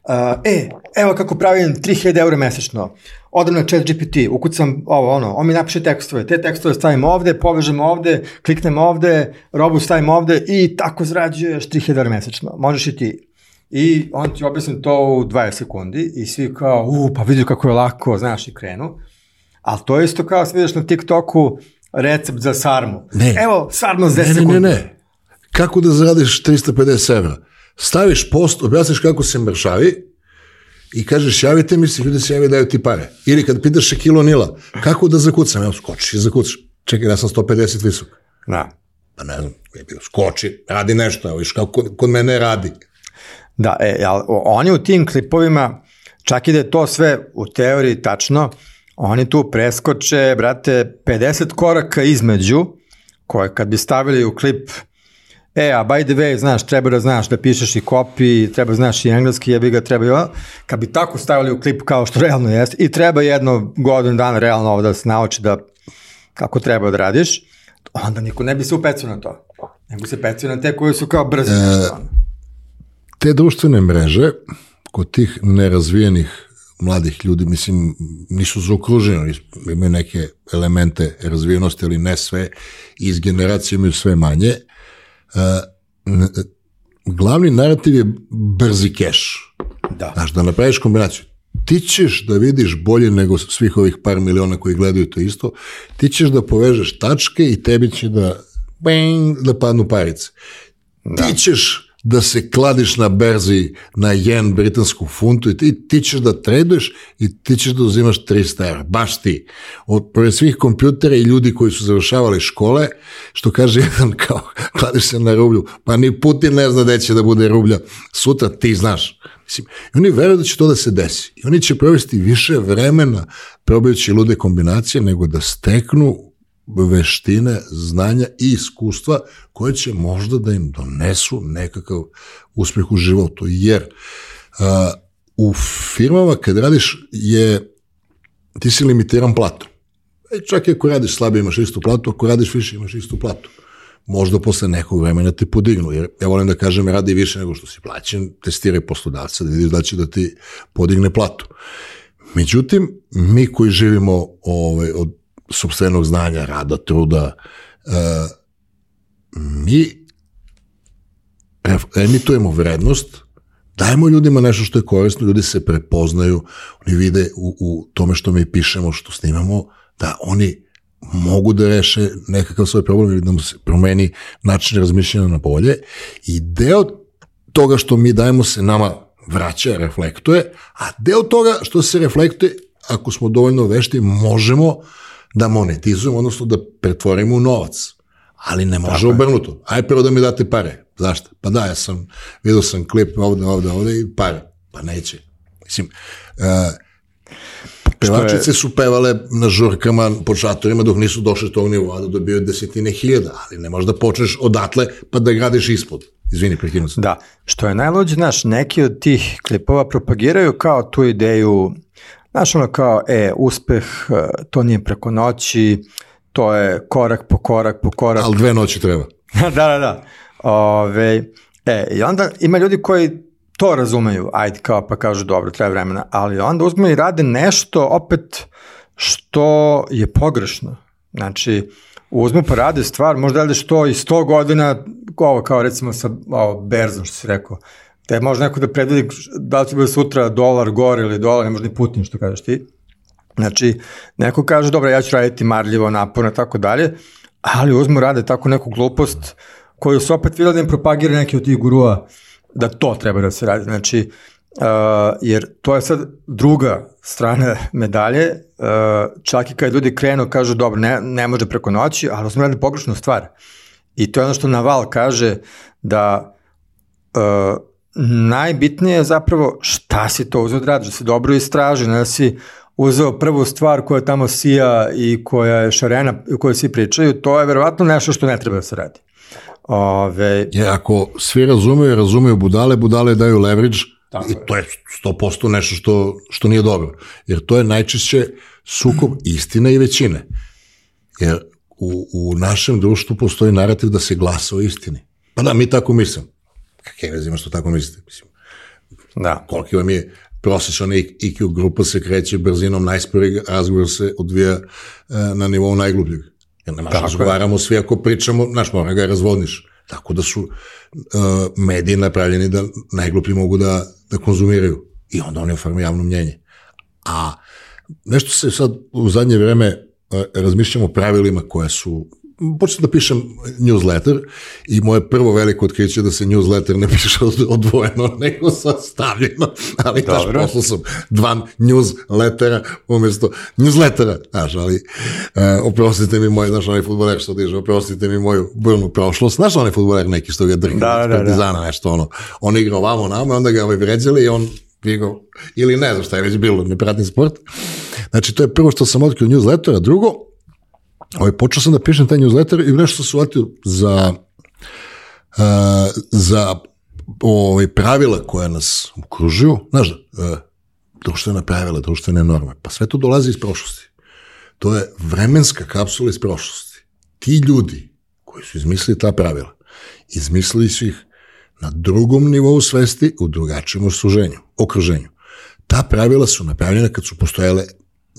uh, e, evo kako pravim 3000 eura mesečno, odem na chat GPT, ukucam ovo, ono, on mi napiše tekstove, te tekstove stavim ovde, povežem ovde, kliknem ovde, robu stavim ovde i tako zarađuješ 3000 eura mesečno, možeš i ti. I on ti objasni to u 20 sekundi i svi kao, u, pa vidi kako je lako, znaš, i krenu. Ali to je isto kao, se vidiš na TikToku, recept za sarmu. Ne. Evo, sarma za 10 Ne, ne, sekundi. ne, ne. Kako da zaradiš 350 evra? Staviš post, objasniš kako se mršavi i kažeš javite mi se, ljudi se javi daju ti pare. Ili kad pitaš Šekilo Nila, kako da zakucam? Evo, skočiš i zakucaš. Čekaj, ja sam 150 visok. Da. Pa ne znam, skoči, radi nešto, evo, viš kako kod, kod mene radi. Da, e, ali oni u tim klipovima, čak i da je to sve u teoriji tačno, oni tu preskoče, brate, 50 koraka između, koje kad bi stavili u klip, e, a by the way, znaš, treba da znaš da pišeš i copy, treba da znaš i engleski, jebi ga, treba i kad bi tako stavili u klip kao što realno jeste, i treba jedno godinu dana realno ovo da se nauči da kako treba da radiš, onda niko ne bi se upecio na to. Nego se pecio na te koji su kao brzi. ono. Te društvene mreže, kod tih nerazvijenih mladih ljudi, mislim, nisu zaokruženi, imaju neke elemente razvijenosti, ali ne sve, iz generacije imaju sve manje. E, n- glavni narativ je brzi keš. Da. Znaš, da napraviš kombinaciju. Ti ćeš da vidiš bolje nego svih ovih par miliona koji gledaju to isto, ti ćeš da povežeš tačke i tebi će da, bang, da padnu parice. Ti ćeš da se kladiš na berzi na jen britansku funtu i ti, ti ćeš da traduješ i ti ćeš da uzimaš 300 evra, baš ti. Od pored svih kompjutera i ljudi koji su završavali škole, što kaže *laughs* jedan kao, kladiš se na rublju, pa ni Putin ne zna gde će da bude rublja, sutra ti znaš. Mislim, i oni veruju da će to da se desi. I oni će provesti više vremena probajući lude kombinacije nego da steknu veštine, znanja i iskustva koje će možda da im donesu nekakav uspeh u životu. Jer a, u firmama kad radiš je, ti si limitiran platom. E, čak i ako radiš slabije imaš istu platu, ako radiš više imaš istu platu. Možda posle nekog vremena te podignu, jer ja volim da kažem radi više nego što si plaćen, testiraj poslodavca da vidiš da će da ti podigne platu. Međutim, mi koji živimo ovaj, od sobstvenog znanja, rada, truda, uh, mi emitujemo vrednost, dajemo ljudima nešto što je korisno, ljudi se prepoznaju, oni vide u, u tome što mi pišemo, što snimamo, da oni mogu da reše nekakav svoj problem ili da mu se promeni način razmišljanja na bolje. I deo toga što mi dajemo se nama vraća, reflektuje, a deo toga što se reflektuje, ako smo dovoljno vešti, možemo da monetizujemo, odnosno da pretvorimo u novac. Ali ne može Tako obrnuto. Aj prvo da mi date pare. Zašto? Pa da, ja sam, vidio sam klip ovde, ovde, ovde i pare. Pa neće. Mislim, uh, Pevačice su pevale na žurkama po šatorima dok nisu došli tog nivoa da dobiju desetine hiljada, ali ne možeš da počneš odatle pa da gradiš ispod. Izvini, prekinu se. Da, što je najlođe, znaš, neki od tih klipova propagiraju kao tu ideju, znaš, ono kao, e, uspeh, e, to nije preko noći, to je korak po korak po korak. Ali dve noći treba. *laughs* da, da, da. Ove, e, I onda ima ljudi koji to razumeju, ajde kao pa kažu dobro, treba vremena, ali onda uzme i rade nešto opet što je pogrešno. Znači, uzme pa rade stvar, možda radiš to i 100 godina, ovo kao recimo sa ovo, berzom što si rekao, te može neko da predvidi da li će bude sutra dolar gore ili dolar, ne može ni Putin što kažeš ti. Znači, neko kaže, dobro, ja ću raditi marljivo, naporno, tako dalje, ali uzmu rade tako neku glupost koju su opet videli da propagira neki od tih gurua da to treba da se radi. Znači, uh, jer to je sad druga strana *laughs* medalje, uh, čak i kad ljudi krenu, kažu, dobro, ne, ne može preko noći, ali smo radili pogrešnu stvar. I to je ono što Naval kaže, da uh, najbitnije je zapravo šta si to uzeo da radiš, da se dobro istraži, ne da si uzeo prvu stvar koja tamo sija i koja je šarena, o kojoj svi pričaju, to je verovatno nešto što ne treba da se radi. Ove... Je, ako svi razumeju, razumeju budale, budale daju leverage Tako i je. to je 100% nešto što, što nije dobro. Jer to je najčešće sukob istine i većine. Jer u, u našem društvu postoji narativ da se glasa o istini. Pa da, mi tako mislim. Kakve veze ima što tako mislite? Mislim, da. Koliko vam je prosječan IQ grupa se kreće brzinom najsporijeg, razgovor se odvija e, na nivou najglubljeg. Jer ne možeš razgovaramo svi ako pričamo, znaš, mora ga razvodniš. Tako da su uh, mediji napravljeni da najgluplji mogu da, da konzumiraju. I onda oni oforme javno mnjenje. A nešto se sad u zadnje vreme uh, razmišljamo o pravilima koje su počnem da pišem newsletter i moje prvo veliko otkriće da se newsletter ne piše odvojeno, *laughs* nego sastavljeno, ali daš, poslao sam dva newslettera umesto newslettera, znaš, ali uh, oprostite mi moj, znaš, onaj futboler što diže, oprostite mi moju burnu prošlost, znaš, onaj futboler neki što ga drži, da, da, partizana, da. nešto ono, on igra ovamo nama, onda ga ovaj vređali i on igrao, ili ne znam šta je već bilo, ne pratim sport. Znači, to je prvo što sam otkrio newslettera, drugo, ovaj, počeo sam da pišem taj newsletter i nešto sam shvatio za, uh, za ovaj, pravila koja nas okružuju, znaš, uh, društvena pravila, društvene norme, pa sve to dolazi iz prošlosti. To je vremenska kapsula iz prošlosti. Ti ljudi koji su izmislili ta pravila, izmislili su ih na drugom nivou svesti u drugačijem osluženju, okruženju. Ta pravila su napravljena kad su postojale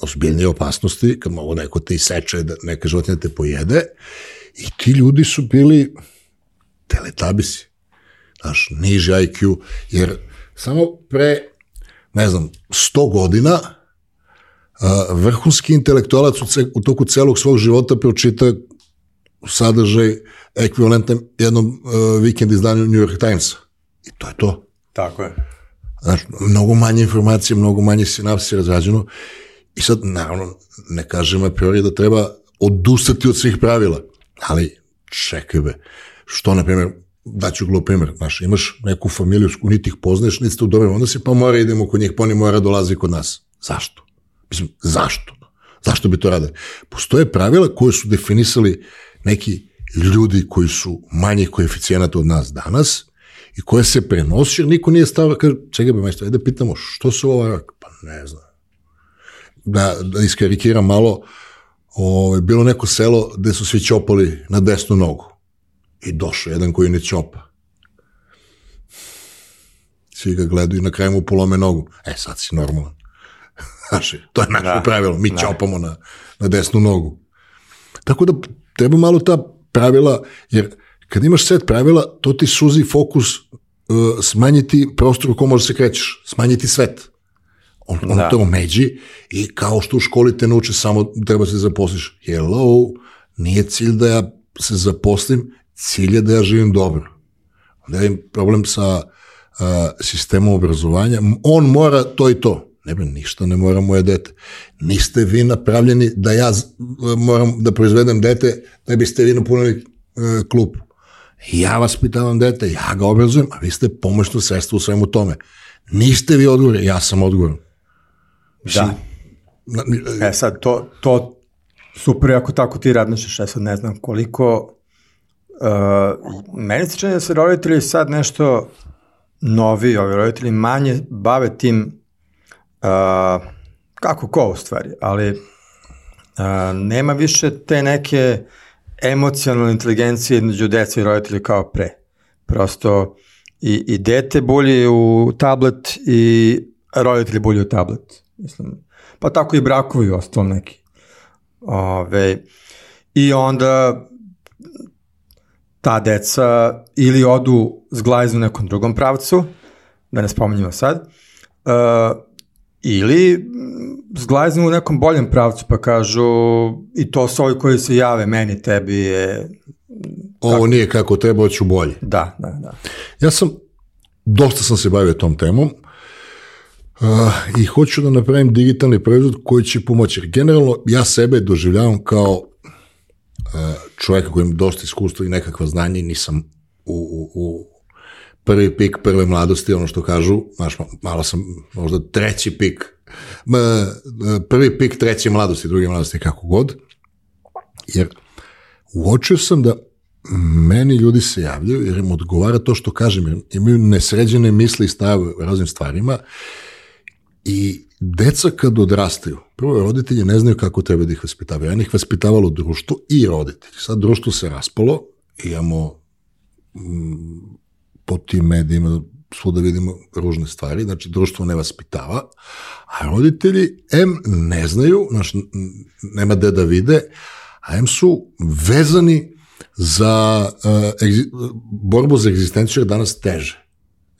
ozbiljnije opasnosti, kad mogu neko te iseče, da neka životinja te pojede, i ti ljudi su bili teletabisi, znaš, niži IQ, jer samo pre, ne znam, 100 godina uh, vrhunski intelektualac u, ce, u toku celog svog života pročita sadržaj ekvivalentan jednom uh, vikend izdanju New York Timesa. I to je to. Tako je. Znaš, mnogo manje informacije, mnogo manje sinapsi razrađeno I sad, naravno, ne kažem a priori da treba odustati od svih pravila, ali čekaj be, što, na primjer, daću glup primjer, znaš, imaš neku familiju, niti ih poznaješ, niti ste u dobrom odnosi, pa mora idemo kod njih, pa oni mora dolazi kod nas. Zašto? Mislim, zašto? Zašto bi to radili? Postoje pravila koje su definisali neki ljudi koji su manjih koeficijenata od nas danas i koje se prenosi, jer niko nije stavio, kaže, čekaj be majstor, ajde da pitamo, što se ovo? Pa ne znam. Da, da iskarikiram malo, ovaj, bilo neko selo gde su svi čopali na desnu nogu. I došao jedan koji ne čopa. Svi ga gledaju i na kraju mu polome nogu. E, sad si normalan. *laughs* Znaš, to je naše da, pravilo. Mi da. čopamo na, na desnu nogu. Tako da treba malo ta pravila, jer kad imaš set pravila, to ti suzi fokus uh, smanjiti prostor u kom možeš da se krećeš, smanjiti svet. On, on da. to omeđi i kao što u školi te nauče samo treba se zaposliš. Hello, nije cilj da ja se zaposlim, cilj je da ja živim dobro. Onda je problem sa uh, sistemom obrazovanja. On mora to i to. Ne bi, ništa ne mora moje dete. Niste vi napravljeni da ja moram da proizvedem dete da biste vi napunili uh, klupu. Ja vas pitavam dete, ja ga obrazujem, a vi ste pomoćno sredstvo u svemu tome. Niste vi odgovorni, ja sam odgovoran. Da. E sad, to, to super ako tako ti radnišeš, ja sad ne znam koliko uh, meni se čini da se roditelji sad nešto novi, ovi roditelji manje bave tim uh, kako ko u stvari, ali uh, nema više te neke emocionalne inteligencije između dece i roditelja kao pre. Prosto i, i dete bulji u tablet i roditelji bulji u tablet. Mislim, pa tako i brakovi ostalo neki. Ove, I onda ta deca ili odu zglajzu u nekom drugom pravcu, da ne spominjamo sad, uh, ili zglajznu u nekom boljem pravcu pa kažu i to su ovi koji se jave meni, tebi je... Ovo kako? nije kako treba, hoću bolje. Da, da, da. Ja sam, dosta sam se bavio tom temom, i hoću da napravim digitalni proizvod koji će pomoći. Generalno, ja sebe doživljavam kao uh, čovjeka koji ima dosta iskustva i nekakva znanja i nisam u, u, u prvi pik prve mladosti, ono što kažu, znaš, malo sam možda treći pik, prvi pik treće mladosti, druge mladosti, kako god, jer uočio sam da meni ljudi se javljaju jer im odgovara to što kažem, jer imaju nesređene misli i stave u raznim stvarima i deca kad odrastaju, prvo roditelji ne znaju kako treba da ih vaspitavaju. Ja ih vaspitavalo društvo i roditelji. Sad društvo se raspalo, imamo mm, po tim medijima svuda vidimo ružne stvari, znači društvo ne vaspitava, a roditelji M ne znaju, znači nema gde da vide, a M su vezani za uh, borbu za egzistenciju je danas teže.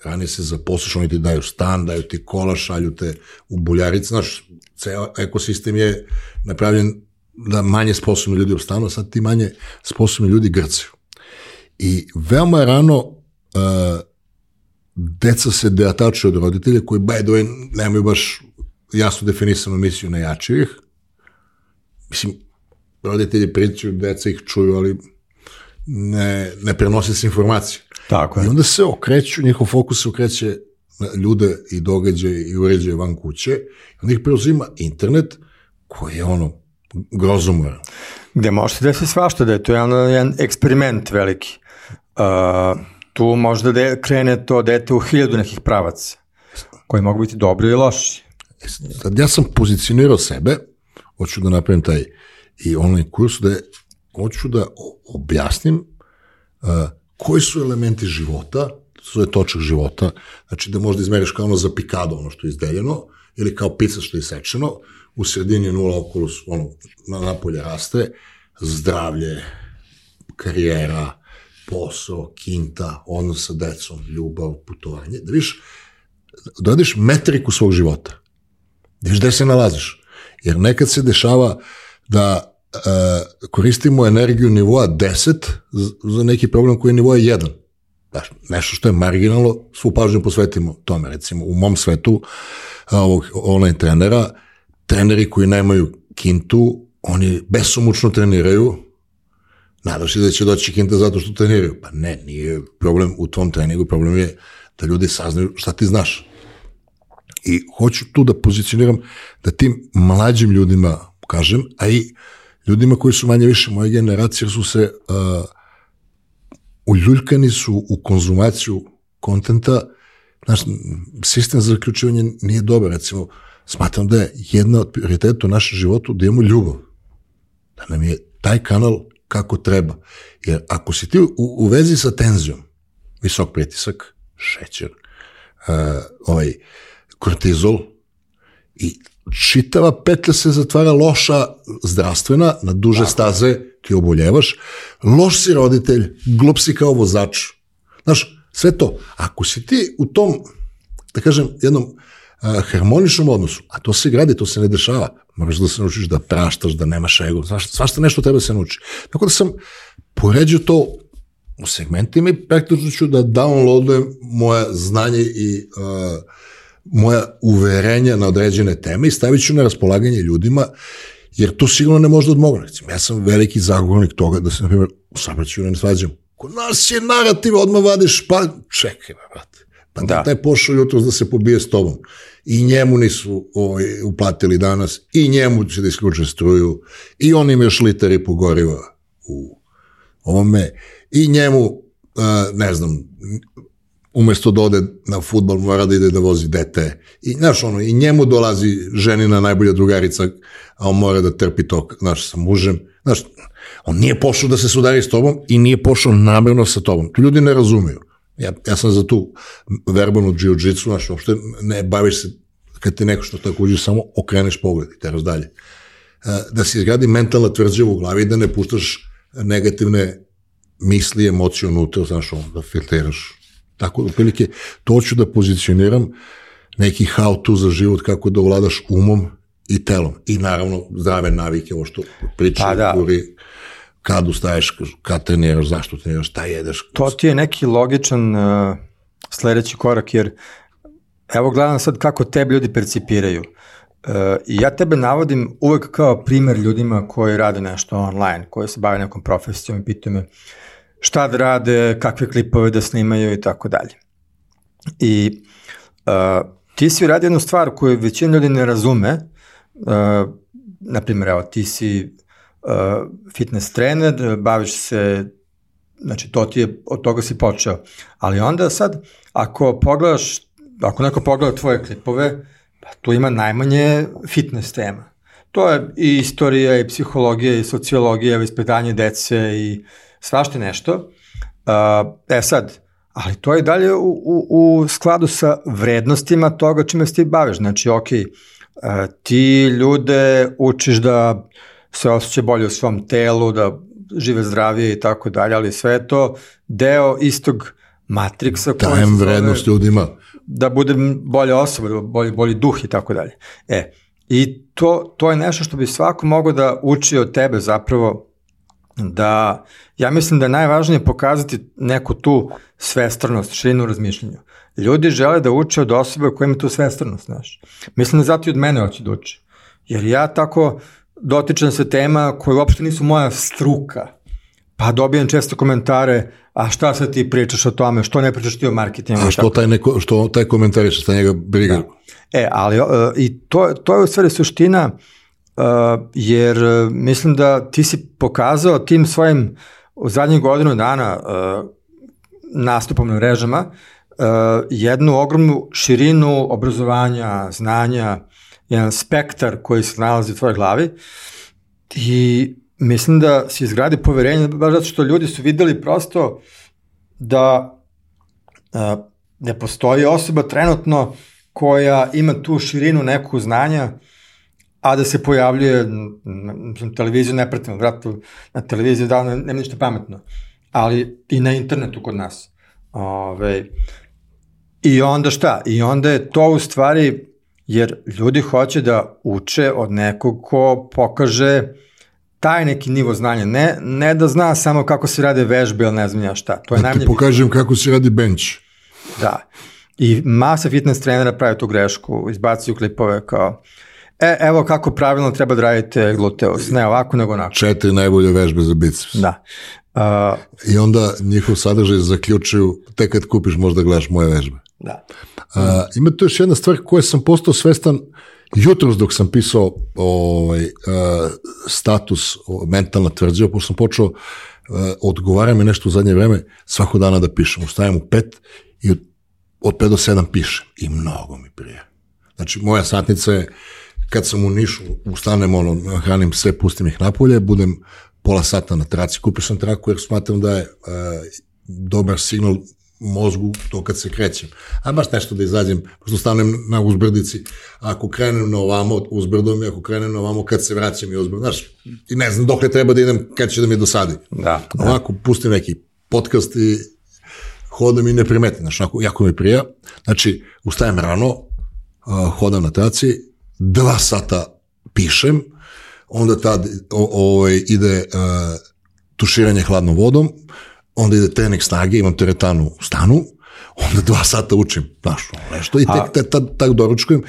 Ranije se zaposliš, oni ti daju stan, daju ti kola, šalju te u buljarice, znaš, ceo ekosistem je napravljen da manje sposobni ljudi ostanu, a sad ti manje sposobni ljudi grcaju. I veoma rano uh, deca se deatačuju od roditelja koji, by the way, nemaju baš jasno definisanu misiju najjačijih. Mislim, roditelji pričaju, deca ih čuju, ali ne, ne prenose se informacije. Tako je. I onda se okreću, njihov fokus se okreće na ljude i događaje i uređaje van kuće. I onda ih preuzima internet koji je ono grozomoran. Gde možete da se svašta, da je to jedan, jedan eksperiment veliki. Uh, tu možda da krene to dete u hiljadu nekih pravaca, koji mogu biti dobri i loši. Sad ja sam pozicionirao sebe, hoću da napravim taj i online kurs, da je, hoću da objasnim uh, koji su elementi života, to je točak života, znači da možda izmeriš kao ono za pikado, ono što je izdeljeno, ili kao pizza što je isečeno, u sredini nula okolo, ono, na napolje raste, zdravlje, karijera, posao, kinta, odnos sa decom, ljubav, putovanje, da viš, da radiš metriku svog života. Da viš gde se nalaziš. Jer nekad se dešava da koristimo energiju nivoa 10 za neki problem koji je nivoa 1. Daš, nešto što je marginalno, svu pažnju posvetimo tome. Recimo, u mom svetu ovog online trenera, treneri koji nemaju kintu, oni besomučno treniraju, nadaš se da će doći kinta zato što treniraju. Pa ne, nije problem u tom treningu, problem je da ljudi saznaju šta ti znaš. I hoću tu da pozicioniram da tim mlađim ljudima kažem, a i ljudima koji su manje više moje generacije su se uh, uljuljkani su u konzumaciju kontenta, naš sistem za zaključivanje nije dobar, recimo, smatram da je jedna od prioriteta u našem životu da imamo ljubav. Da nam je taj kanal kako treba. Jer ako si ti u, u vezi sa tenzijom, visok pritisak, šećer, uh, ovaj, kortizol i čitava petlja se zatvara loša zdravstvena, na duže Tako. staze ti oboljevaš, loš si roditelj, glup si kao vozač. Znaš, sve to. Ako si ti u tom, da kažem, jednom uh, harmoničnom odnosu, a to se gradi, to se ne dešava, moraš da se naučiš da praštaš, da nemaš ego, svašta, svašta nešto treba da se nauči. Tako da sam poređio to u segmentima i praktično ću da downloadujem moje znanje i uh, moja uverenja na određene teme i stavit ću na raspolaganje ljudima, jer to sigurno ne može da odmogne. Recimo, ja sam veliki zagovornik toga da se, na primjer, u sabraćaju ne svađam. Ko nas je narativ, odmah vadiš, pa čekaj, brate. Pa da. taj pošao jutro da se pobije s tobom. I njemu nisu ovaj, uplatili danas, i njemu će da isključe struju, i on im još liter i pogoriva u ovome, i njemu, uh, ne znam, umesto da ode na futbol, mora da ide da vozi dete. I, znaš, ono, i njemu dolazi ženina najbolja drugarica, a on mora da trpi to, znaš, sa mužem. Znaš, on nije pošao da se sudari s tobom i nije pošao namerno sa tobom. To ljudi ne razumeju. Ja, ja sam za tu verbalnu jiu-jitsu, znaš, uopšte ne baviš se kad ti neko što tako uđe, samo okreneš pogled i teraš dalje. Da se izgradi mentalna tvrđava u glavi i da ne puštaš negativne misli, emocije unutra, znaš, da filtriraš Tako da, prilike, to ću da pozicioniram neki how to za život, kako da ovladaš umom i telom. I naravno zdrave navike, ovo što pričam, pa, da. kuri, kad ustaješ, kad treniraš, zašto treniraš, šta jedeš. To ti je neki logičan uh, sledeći korak, jer evo gledam sad kako tebe ljudi percipiraju. Uh, I ja tebe navodim uvek kao primer ljudima koji rade nešto online, koji se bave nekom profesijom i pitaju me šta da rade, kakve klipove da snimaju i tako dalje. I uh, ti si uradio jednu stvar koju većina ljudi ne razume, uh, na primjer, evo, ti si uh, fitness trener, baviš se, znači to ti je, od toga si počeo, ali onda sad, ako pogledaš, ako neko pogleda tvoje klipove, pa tu ima najmanje fitness tema. To je i istorija, i psihologija, i sociologija, i ispitanje dece, i uh, svašta nešto. Uh, e sad, ali to je dalje u, u, u skladu sa vrednostima toga čime se ti baviš. Znači, ok, uh, ti ljude učiš da se osjeća bolje u svom telu, da žive zdravije i tako dalje, ali sve je to deo istog matriksa Dajem vrednost ljudima. Da bude bolja osoba, da bolji, bolji duh i tako dalje. E, i to, to je nešto što bi svako mogao da uči od tebe zapravo da ja mislim da je najvažnije pokazati neku tu svestrnost, širinu razmišljenju. Ljudi žele da uče od osobe koja ima tu svestrnost, znaš. Mislim da zato i od mene hoće da uče. Jer ja tako dotičem se tema koje uopšte nisu moja struka. Pa dobijem često komentare, a šta sad ti pričaš o tome, što ne pričaš ti o marketingu? A što taj, neko, što taj komentariš, šta njega briga? Da. E, ali uh, i to, to je u stvari suština Uh, jer uh, mislim da ti si pokazao tim svojim u zadnjih godinu dana uh, nastupom na mrežama uh, jednu ogromnu širinu obrazovanja, znanja, jedan spektar koji se nalazi u tvojoj glavi. I mislim da si izgradi poverenje baš zato što ljudi su videli prosto da uh, ne postoji osoba trenutno koja ima tu širinu neku znanja a da se pojavljuje, na televiziju ne pratim, vratno, na televiziji da nema ništa pametno, ali i na internetu kod nas. Ove, I onda šta? I onda je to u stvari, jer ljudi hoće da uče od nekog ko pokaže taj neki nivo znanja, ne, ne da zna samo kako se rade vežbe ili ne znam ja šta. To je da ti pokažem kako se radi bench. Da. I masa fitness trenera pravi tu grešku, izbacuju klipove kao E, evo kako pravilno treba da radite gluteus. Ne ovako, nego onako. Četiri najbolje vežbe za biceps. Da. Uh, I onda njihov sadržaj zaključuju, tek kad kupiš možda gledaš moje vežbe. Da. Uh, ima tu još jedna stvar koja sam postao svestan jutros dok sam pisao ovaj, uh, status mentalna tvrđava, pošto sam počeo uh, odgovara me nešto u zadnje vreme, svako dana da pišem. Ustajem u pet i od 5 do 7 pišem i mnogo mi prije. Znači, moja satnica je, kad sam u Nišu, ustanem, ono, hranim sve, pustim ih napolje, budem pola sata na traci, kupio sam traku jer smatram da je uh, dobar signal mozgu to kad se krećem. A baš nešto da izađem, pošto stanem na uzbrdici, ako krenem na ovamo, uzbrdom i ako krenem na ovamo, kad se vraćam i uzbrdo, znaš, i ne znam dok trebao da idem, kad će da mi dosadi. Da, da. Ovako, pustim neki podcast i hodam i ne primetim, znaš, onako, jako mi prija. Znači, ustajem rano, uh, hodam na traci, dva sata pišem, onda tad o, o, ovaj, ide uh, tuširanje hladnom vodom, onda ide trening snage, imam teretanu u stanu, onda dva sata učim, znaš, nešto, i tek, tek tad, tad doručkujem,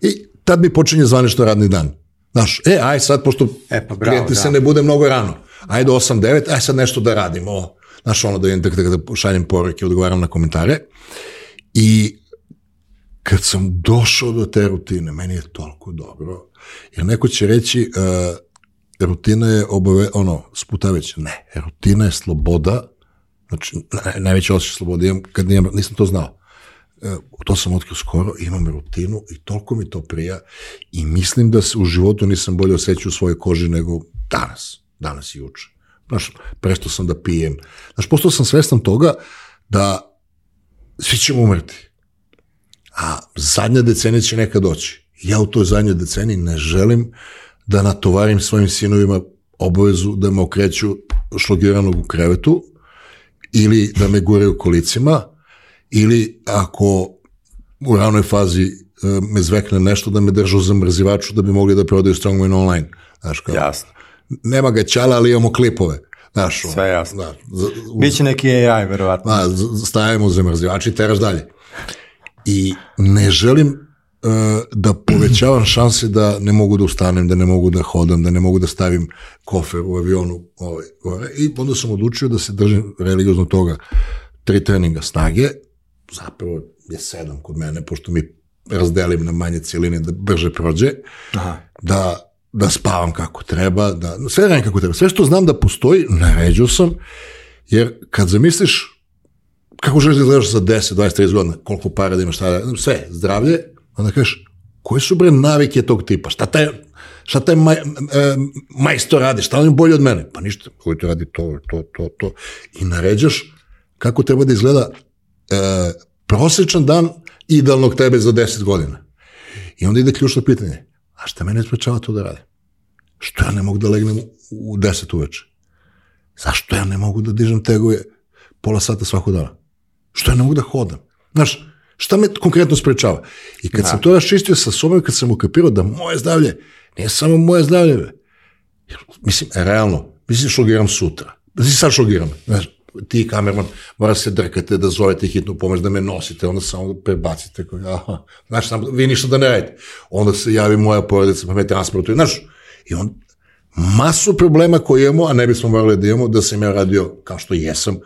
i tad mi počinje zvanično radni dan. Znaš, e, aj sad, pošto E, pa bravo, klijenti da. se ne bude mnogo rano, ajde 8-9, aj sad nešto da radimo, znaš, ono da idem da, da, da šaljem poruke, odgovaram na komentare, i kad sam došao do te rutine, meni je toliko dobro, jer neko će reći, uh, rutina je obave, ono, sputaveć, ne, rutina je sloboda, znači, naj, najveći osjećaj slobode imam kad nijem, nisam to znao. E, to sam otkrio skoro, imam rutinu i toliko mi to prija i mislim da se u životu nisam bolje osjećao u svojoj koži nego danas, danas i juče. Znaš, prestao sam da pijem. Znaš, postao sam svestan toga da svi ćemo umreti. A zadnja decenija će nekad doći. Ja u toj zadnjoj deceniji ne želim da natovarim svojim sinovima obavezu da me okreću šlogiranog u krevetu ili da me gure u kolicima ili ako u ranoj fazi e, me zvekne nešto da me držu za mrzivaču da bi mogli da prodaju Strongman online. Znaš, kao, Jasno. nema ga ćala, ali imamo klipove. Znaš, Sve jasno. Da, Biće neki AI, verovatno. Z- stavimo zamrzivač i teraš dalje. I ne želim uh, da povećavam šanse da ne mogu da ustanem, da ne mogu da hodam, da ne mogu da stavim kofer u avionu ovaj, gore. I onda sam odlučio da se držim religiozno toga tri treninga snage, zapravo je sedam kod mene, pošto mi razdelim na manje cijeline da brže prođe, Aha. da, da spavam kako treba, da, sve radim kako treba. Sve što znam da postoji, naređao sam, jer kad zamisliš kako želiš da izgledaš za 10, 20, 30 godina, koliko para da imaš, šta da, sve, zdravlje, onda kažeš, koje su bre navike tog tipa, šta taj, šta taj maj, e, majstor radi, šta on je bolji od mene? Pa ništa, koji to radi to, to, to, to. I naređaš kako treba da izgleda e, prosječan dan idealnog tebe za 10 godina. I onda ide ključno pitanje, a šta mene sprečava to da radim? Što ja ne mogu da legnem u 10 uveče? Zašto ja ne mogu da dižem tegove pola sata svakog dana? Što ja ne mogu da hodam? Znaš, šta me konkretno sprečava? I kad sam to raščistio sa sobom, kad sam ukapirao da moje zdravlje nije samo moje zdravlje, be. Mislim, realno, mislim šlogiram sutra. Mislim, sad šlogiram. Znaš, ti kamerman mora se drkate da zovete hitnu pomoć, da me nosite, onda samo da prebacite. Kao, aha, znaš, sam, vi ništa da ne radite. Onda se javi moja porodica, pa me transportuje. Znaš, i on, masu problema koje imamo, a ne bismo morali da imamo, da sam ja radio, kao što jesam,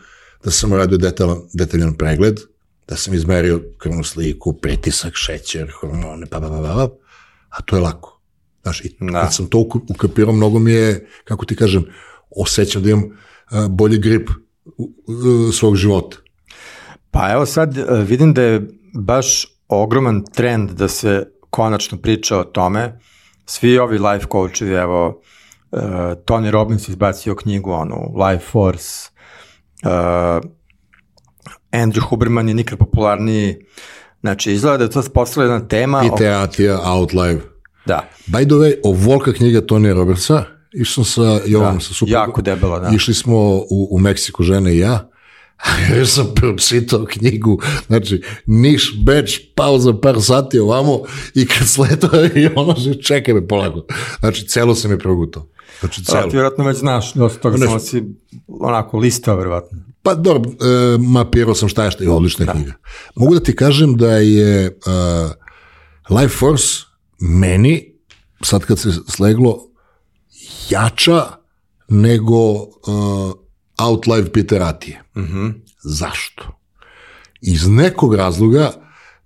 da sam radio detaljan, detaljan pregled, da sam izmerio krvnu sliku, pritisak, šećer, hormone, pa, pa, pa, pa, pa, a to je lako. Znaš, i Da. kad sam to ukapirao, mnogo mi je, kako ti kažem, osjećam da imam bolji grip svog života. Pa evo sad e, vidim da je baš ogroman trend da se konačno priča o tome. Svi ovi life coachevi, evo, uh, Tony Robbins izbacio knjigu, onu, Life Force, uh, Andrew Huberman je nikad popularniji, znači izgleda da je to postala jedna tema. o- Iteratija, Outlive. da, By the way, ovolika knjiga Tonija Robertsa, išao sam sa Jovanom, Da, sa suprugom. jako debela, da. Išli smo u, u Meksiku, žene i ja, *laughs* ja sam pročitao knjigu, znači, Niš, Beč, pauza par sati ovamo i kad sletao *laughs* i ono, čekaj me polako. Znači, celo sam je progutao. Znači, Da, celo. ti vjerojatno već znaš dosta toga, samo si onako listao, vjerojatno. Pa dobro, e, mapirao sam šta je šta je odlična knjiga. Mogu da ti kažem da je uh, Life Force meni, sad kad se sleglo, jača nego uh, Outlive Peteratije. Zašto? Iz nekog razloga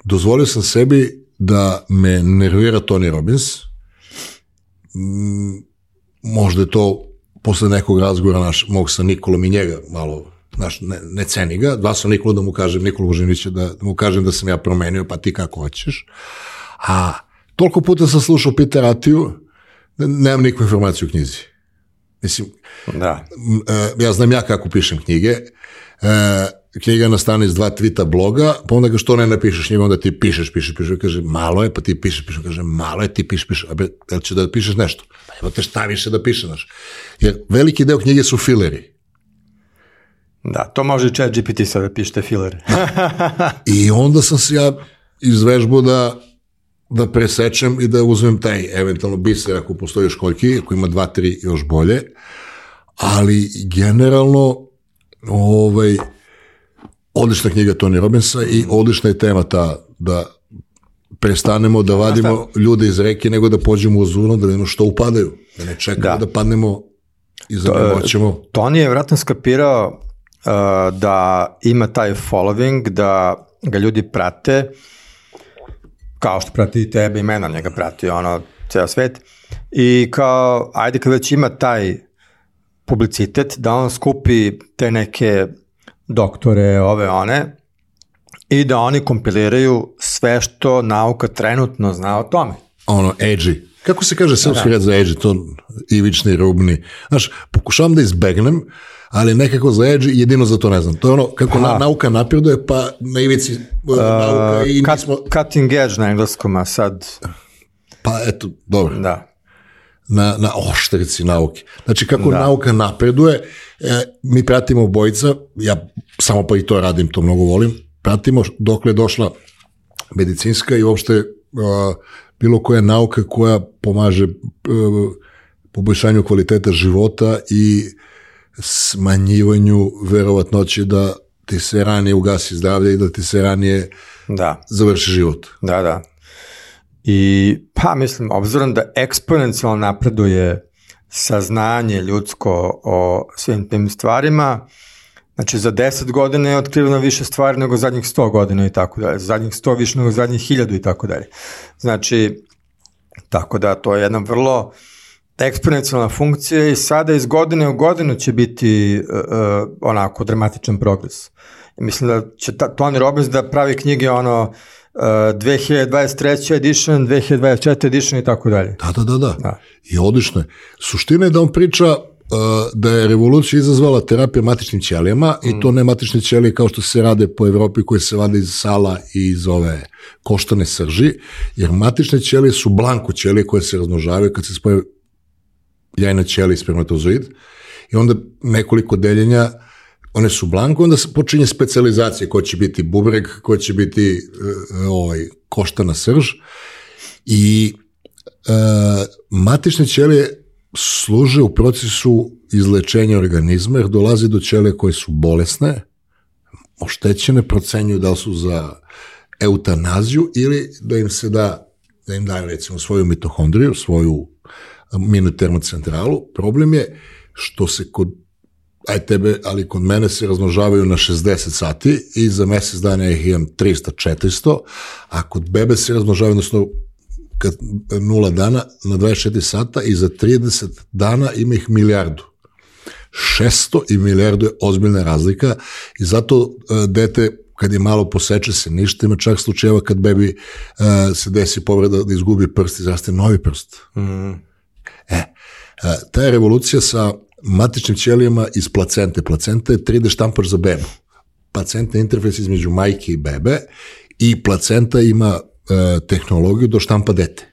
dozvolio sam sebi da me nervira Tony Robbins. Možda je to posle nekog razgovora naš, mog sa Nikolom i njega malo znaš, ne, ne ceni ga, dva sam Nikolu da mu kažem, Nikolu Božinića da, da mu kažem da sam ja promenio, pa ti kako hoćeš. A toliko puta sam slušao Peter Atiju, da nemam nikakvu informaciju o knjizi. Mislim, Da. e, ja znam ja kako pišem knjige, e, knjiga nastane iz dva tvita bloga, pa onda ga što ne napišeš njima, onda ti pišeš, pišeš, pišeš, kaže malo je, pa ti pišeš, pišeš, kaže malo je, ti pišeš, pišeš, a bre, jel će da pišeš nešto? Pa evo te šta više da piše, znaš. Jer veliki deo knjige su fileri. Da, to može chat GPT sad da pišete filere. *laughs* I onda sam se ja izvežbao da da presečem i da uzmem taj eventualno biser ako postoji još koljki, ako ima dva, tri još bolje, ali generalno ovaj, odlična knjiga Tony Robbinsa i odlična je tema ta da prestanemo da vadimo ljude iz reke nego da pođemo u zurno da vidimo što upadaju, da ne čekamo da, Da. padnemo i za njim hoćemo. Tony je vratno skapirao uh, da ima taj following, da ga ljudi prate, kao što prati i tebe i mene, njega prati ono, ceo svet. I kao, ajde kad već ima taj publicitet, da on skupi te neke doktore, ove one, i da oni kompiliraju sve što nauka trenutno zna o tome. ono, edgy. Kako se kaže srpski red za edgy, to ivični, rubni. Znaš, pokušavam da izbegnem, ali nekako za edgy jedino za to ne znam. To je ono, kako na, nauka napreduje, pa na ivici uh, nauka i Cut, nismo, cutting edge na engleskom, a sad, pa eto, dobro, da. Na, na oštrici nauke. Znači, kako nauka napreduje, e, mi pratimo bojica, ja samo pa i to radim, to mnogo volim, pratimo dokle je došla medicinska i uopšte a, bilo koja nauka koja pomaže e, poboljšanju kvaliteta života i smanjivanju verovatnoće da ti se ranije ugasi zdravlje i da ti se ranije Da, završi život. da, da. I pa mislim, obzirom da eksponencijalno napreduje saznanje ljudsko o svim tim stvarima, znači za 10 godina je otkriveno više stvari nego zadnjih 100 godina i tako dalje, zadnjih 100 više nego zadnjih 1000 i tako dalje. Znači, tako da to je jedna vrlo eksponencijalna funkcija i sada iz godine u godinu će biti uh, onako dramatičan progres. I mislim da će ta, Tony Robbins da pravi knjige ono uh, 2023. edition, 2024. edition i tako dalje. Da, da, da, da. Da. I odlično je. Suština je da on priča uh, da je revolucija izazvala terapija matičnim ćelijama i to ne matične ćelije kao što se rade po Evropi koje se vade iz sala i iz ove koštane srži, jer matične ćelije su blanko ćelije koje se razmnožavaju kad se spoje jajna ćelija i spermatozoid i onda nekoliko deljenja one su blanko, onda se počinje specializacija ko će biti bubreg, ko će biti uh, ovaj, koštana srž i e, matične ćelije služe u procesu izlečenja organizma, jer dolazi do ćelije koje su bolesne, oštećene, procenjuju da li su za eutanaziju ili da im se da, da im daju recimo svoju mitohondriju, svoju minotermocentralu. Problem je što se kod aj tebe, ali kod mene se razmnožavaju na 60 sati i za mesec dana ja ih imam 300-400, a kod bebe se razmnožavaju, odnosno kad nula dana na 24 sata i za 30 dana ima ih milijardu. 600 i milijardu je ozbiljna razlika i zato uh, dete kad je malo poseče se ništa, ima čak slučajeva kad bebi uh, se desi povreda da izgubi prst i zraste novi prst. Mm. E, ta je revolucija sa matičnim ćelijama iz placente. Placenta je 3D štampač za bebu. Placenta je interfejs između majke i bebe i placenta ima e, tehnologiju do štampa dete.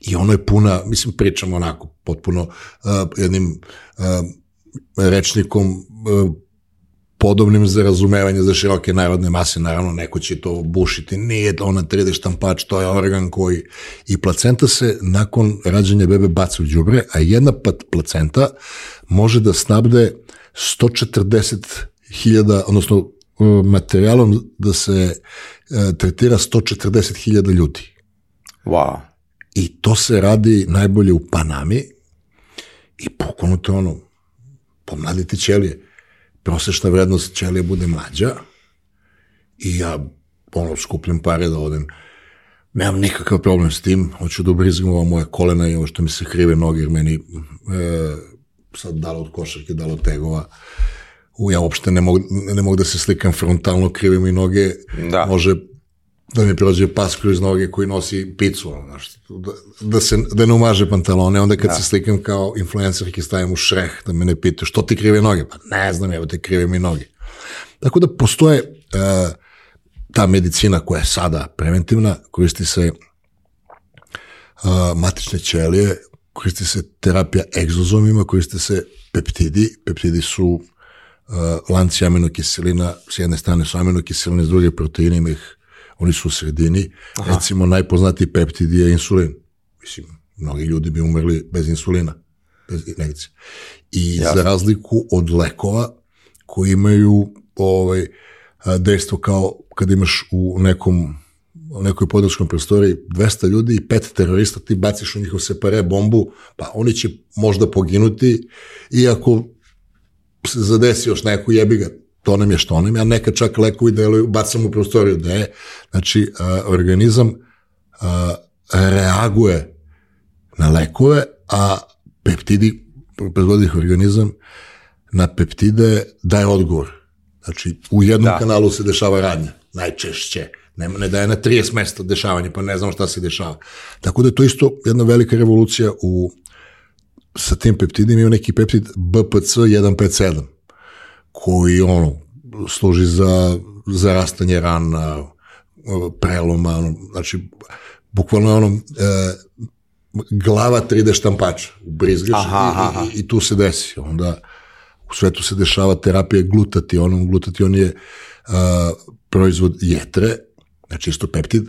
I ono je puna, mislim, pričamo onako, potpuno uh, jednim uh, rečnikom uh, podobnim za razumevanje za široke narodne mase, naravno neko će to bušiti, nije ona 3D štampač, to je organ koji i placenta se nakon rađanja bebe baca u đubre, a jedna pat- placenta može da snabde 140.000, odnosno uh, materijalom da se uh, tretira 140.000 ljudi. Wow. I to se radi najbolje u Panami i bukvalno to je ono, pomladiti ćelije. Prosečna vrednost ćelije bude mlađa i ja ono, skupljam pare da odem. Nemam nikakav problem s tim, hoću da ubrizgam ova moja kolena i ovo što mi se krive noge, jer meni e, sad dalo od košarke, dalo od tegova. u, ja uopšte ne mogu, ne mogu da se slikam frontalno, krive mi noge, Da. može da mi prođe pas kroz noge koji nosi picu, ono, znaš, da, da, se, da ne umaže pantalone, onda kad se slikam kao influencerki stavim u šreh, da me ne pitaju što ti krive noge, pa ne znam, evo te krive mi noge. Tako da postoje e, ta medicina koja je sada preventivna, koristi se e, matične ćelije, koristi se terapija egzozomima, koriste se peptidi, peptidi su uh, lanci aminokiselina, s jedne strane su aminokiseline, s druge proteine, ima ih, oni su u sredini. Aha. Recimo, najpoznatiji peptid je insulin. Mislim, mnogi ljudi bi umrli bez insulina, bez injekcije. I Jasne. za razliku od lekova koji imaju ovaj, dejstvo kao kad imaš u nekom u nekoj podelskom prostoriji 200 ljudi i pet terorista, ti baciš u njihov separe bombu, pa oni će možda poginuti, iako se zadesi još neko jebi ga, to nam je što nam je, a neka čak lekovi deluju, bacam u prostoriju, da je, znači, a, organizam a, reaguje na lekove, a peptidi, proizvodi ih organizam, na peptide daje odgovor. Znači, u jednom da. kanalu se dešava radnja, najčešće ne, ne daje na 30 mesta dešavanje, pa ne znamo šta se dešava. Tako da je to isto jedna velika revolucija u, sa tim peptidima, ima neki peptid BPC 157, koji ono, služi za zarastanje rana, preloma, ono, znači, bukvalno ono, e, glava 3D štampača, ubrizgaš aha, i, aha. i, i tu se desi. Onda u svetu se dešava terapija glutationom, glutation je uh, proizvod jetre, znači isto peptid,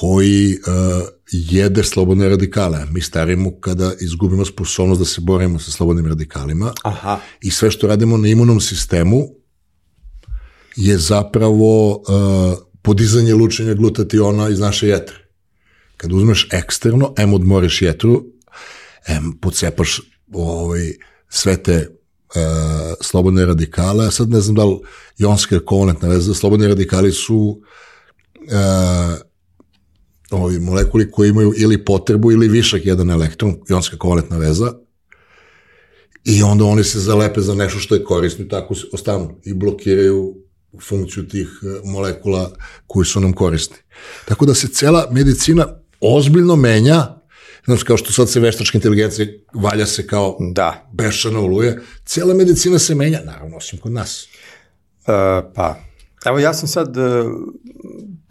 koji uh, jede slobodne radikale. Mi starimo kada izgubimo sposobnost da se borimo sa slobodnim radikalima Aha. i sve što radimo na imunom sistemu je zapravo uh, podizanje lučenja glutationa iz naše jetre. Kad uzmeš eksterno, em odmoriš jetru, em pocepaš ovaj, sve te uh, slobodne radikale, a sad ne znam da li jonska kovalentna veza, slobodni radikali su uh, ovi molekuli koji imaju ili potrebu ili višak jedan elektron, jonska kovalentna veza, i onda oni se zalepe za nešto što je korisno i tako ostanu i blokiraju funkciju tih e, molekula koji su nam korisni. Tako da se cela medicina ozbiljno menja, znači kao što sad se veštačka inteligencija valja se kao Da. bešana oluje, cela medicina se menja, naravno, osim kod nas. Uh, pa, evo ja sam sad, uh,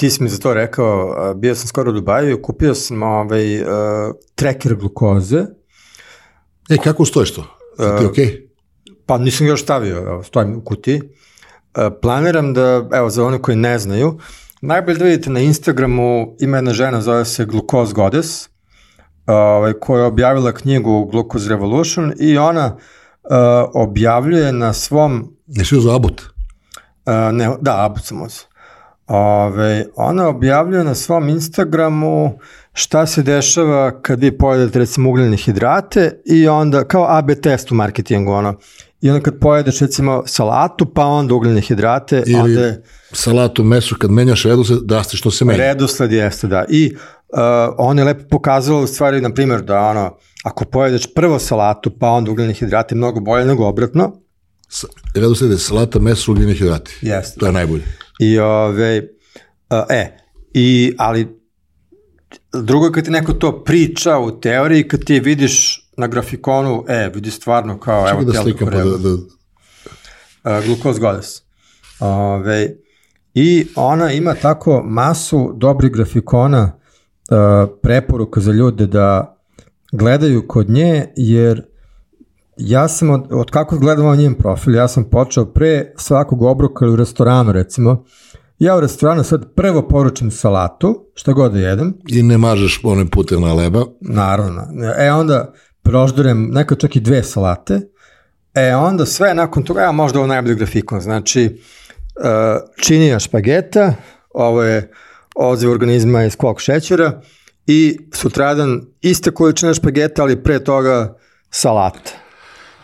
ti si mi za to rekao, bio sam skoro u Dubaju i kupio sam ovaj, uh, tracker glukoze. E, kako stojiš to? Je ti okej? Okay? Pa nisam ga još stavio, stojim u kutiji. Planiram da, evo, za one koji ne znaju, najbolje da vidite na Instagramu ima jedna žena, zove se Glucose Goddess, ovaj, koja je objavila knjigu Glucose Revolution i ona uh, objavljuje na svom... Jesi za abut? Uh, ne, da, abut sam uzeo. Ove, ona objavljuje na svom Instagramu šta se dešava kad vi pojedete recimo ugljene hidrate i onda kao AB test u marketingu ono. I onda kad pojedeš recimo salatu pa onda ugljene hidrate, Ili onda je salatu, meso, kad menjaš redosled, drastično se menja. redosled jeste da. I uh, ona je lepo pokazala u stvari na primjer da ono ako pojedeš prvo salatu pa onda ugljene hidrate mnogo bolje nego obratno. Redosled je salata, meso, ugljeni hidrati. Jeste. To je najbolje. I ove, uh, e, i, ali drugo je kad ti neko to priča u teoriji, kad ti vidiš na grafikonu, e, vidi stvarno kao, evo Čekaj da tijelo slikam pa da, da, uh, glukoz godes. Ove, I ona ima tako masu dobrih grafikona uh, preporuka za ljude da gledaju kod nje, jer ja sam od, od kako gledam njen profil, ja sam počeo pre svakog obroka ili u restoranu recimo, ja u restoranu sad prvo poručim salatu, šta god da jedem, I ne mažeš one puterna leba. Naravno. E onda proždurem nekad čak i dve salate. E onda sve nakon toga, ja možda ovo najbolji grafikon, znači uh, činija špageta, ovo je odziv organizma iz kvog šećera i sutradan iste količine špageta, ali pre toga salata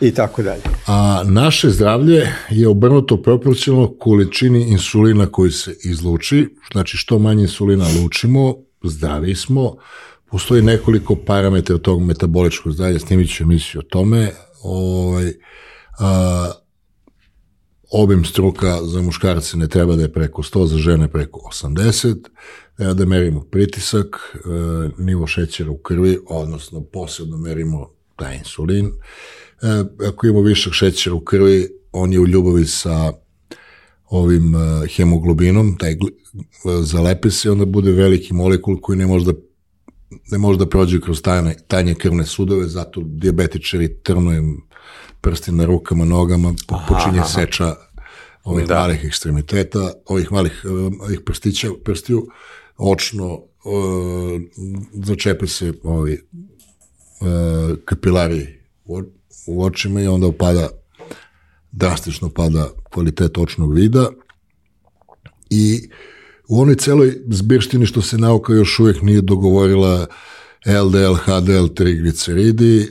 i tako dalje. A naše zdravlje je obrnuto proporcionalno količini insulina koji se izluči, znači što manje insulina lučimo, zdravi smo, postoji nekoliko parametra tog metaboličkog zdravlja, snimit ću emisiju o tome, ovaj, a, obim struka za muškarce ne treba da je preko 100, za žene preko 80, treba da merimo pritisak, e, nivo šećera u krvi, odnosno posebno merimo taj insulin. E, ako imamo višak šećera u krvi, on je u ljubavi sa ovim e, hemoglobinom, taj zalepe se, onda bude veliki molekul koji ne može da ne može da prođe kroz tajne, tajne krvne sudove, zato diabetičari trnu im prsti na rukama, nogama, počinje aha, seča ovih da. malih ekstremiteta, ovih malih ovih prstića, prstiju, očno uh, začepe se ovi uh, kapilari u, očima i onda upada drastično pada kvalitet očnog vida. I u onoj celoj zbirštini što se nauka još uvijek nije dogovorila LDL, HDL, trigliceridi,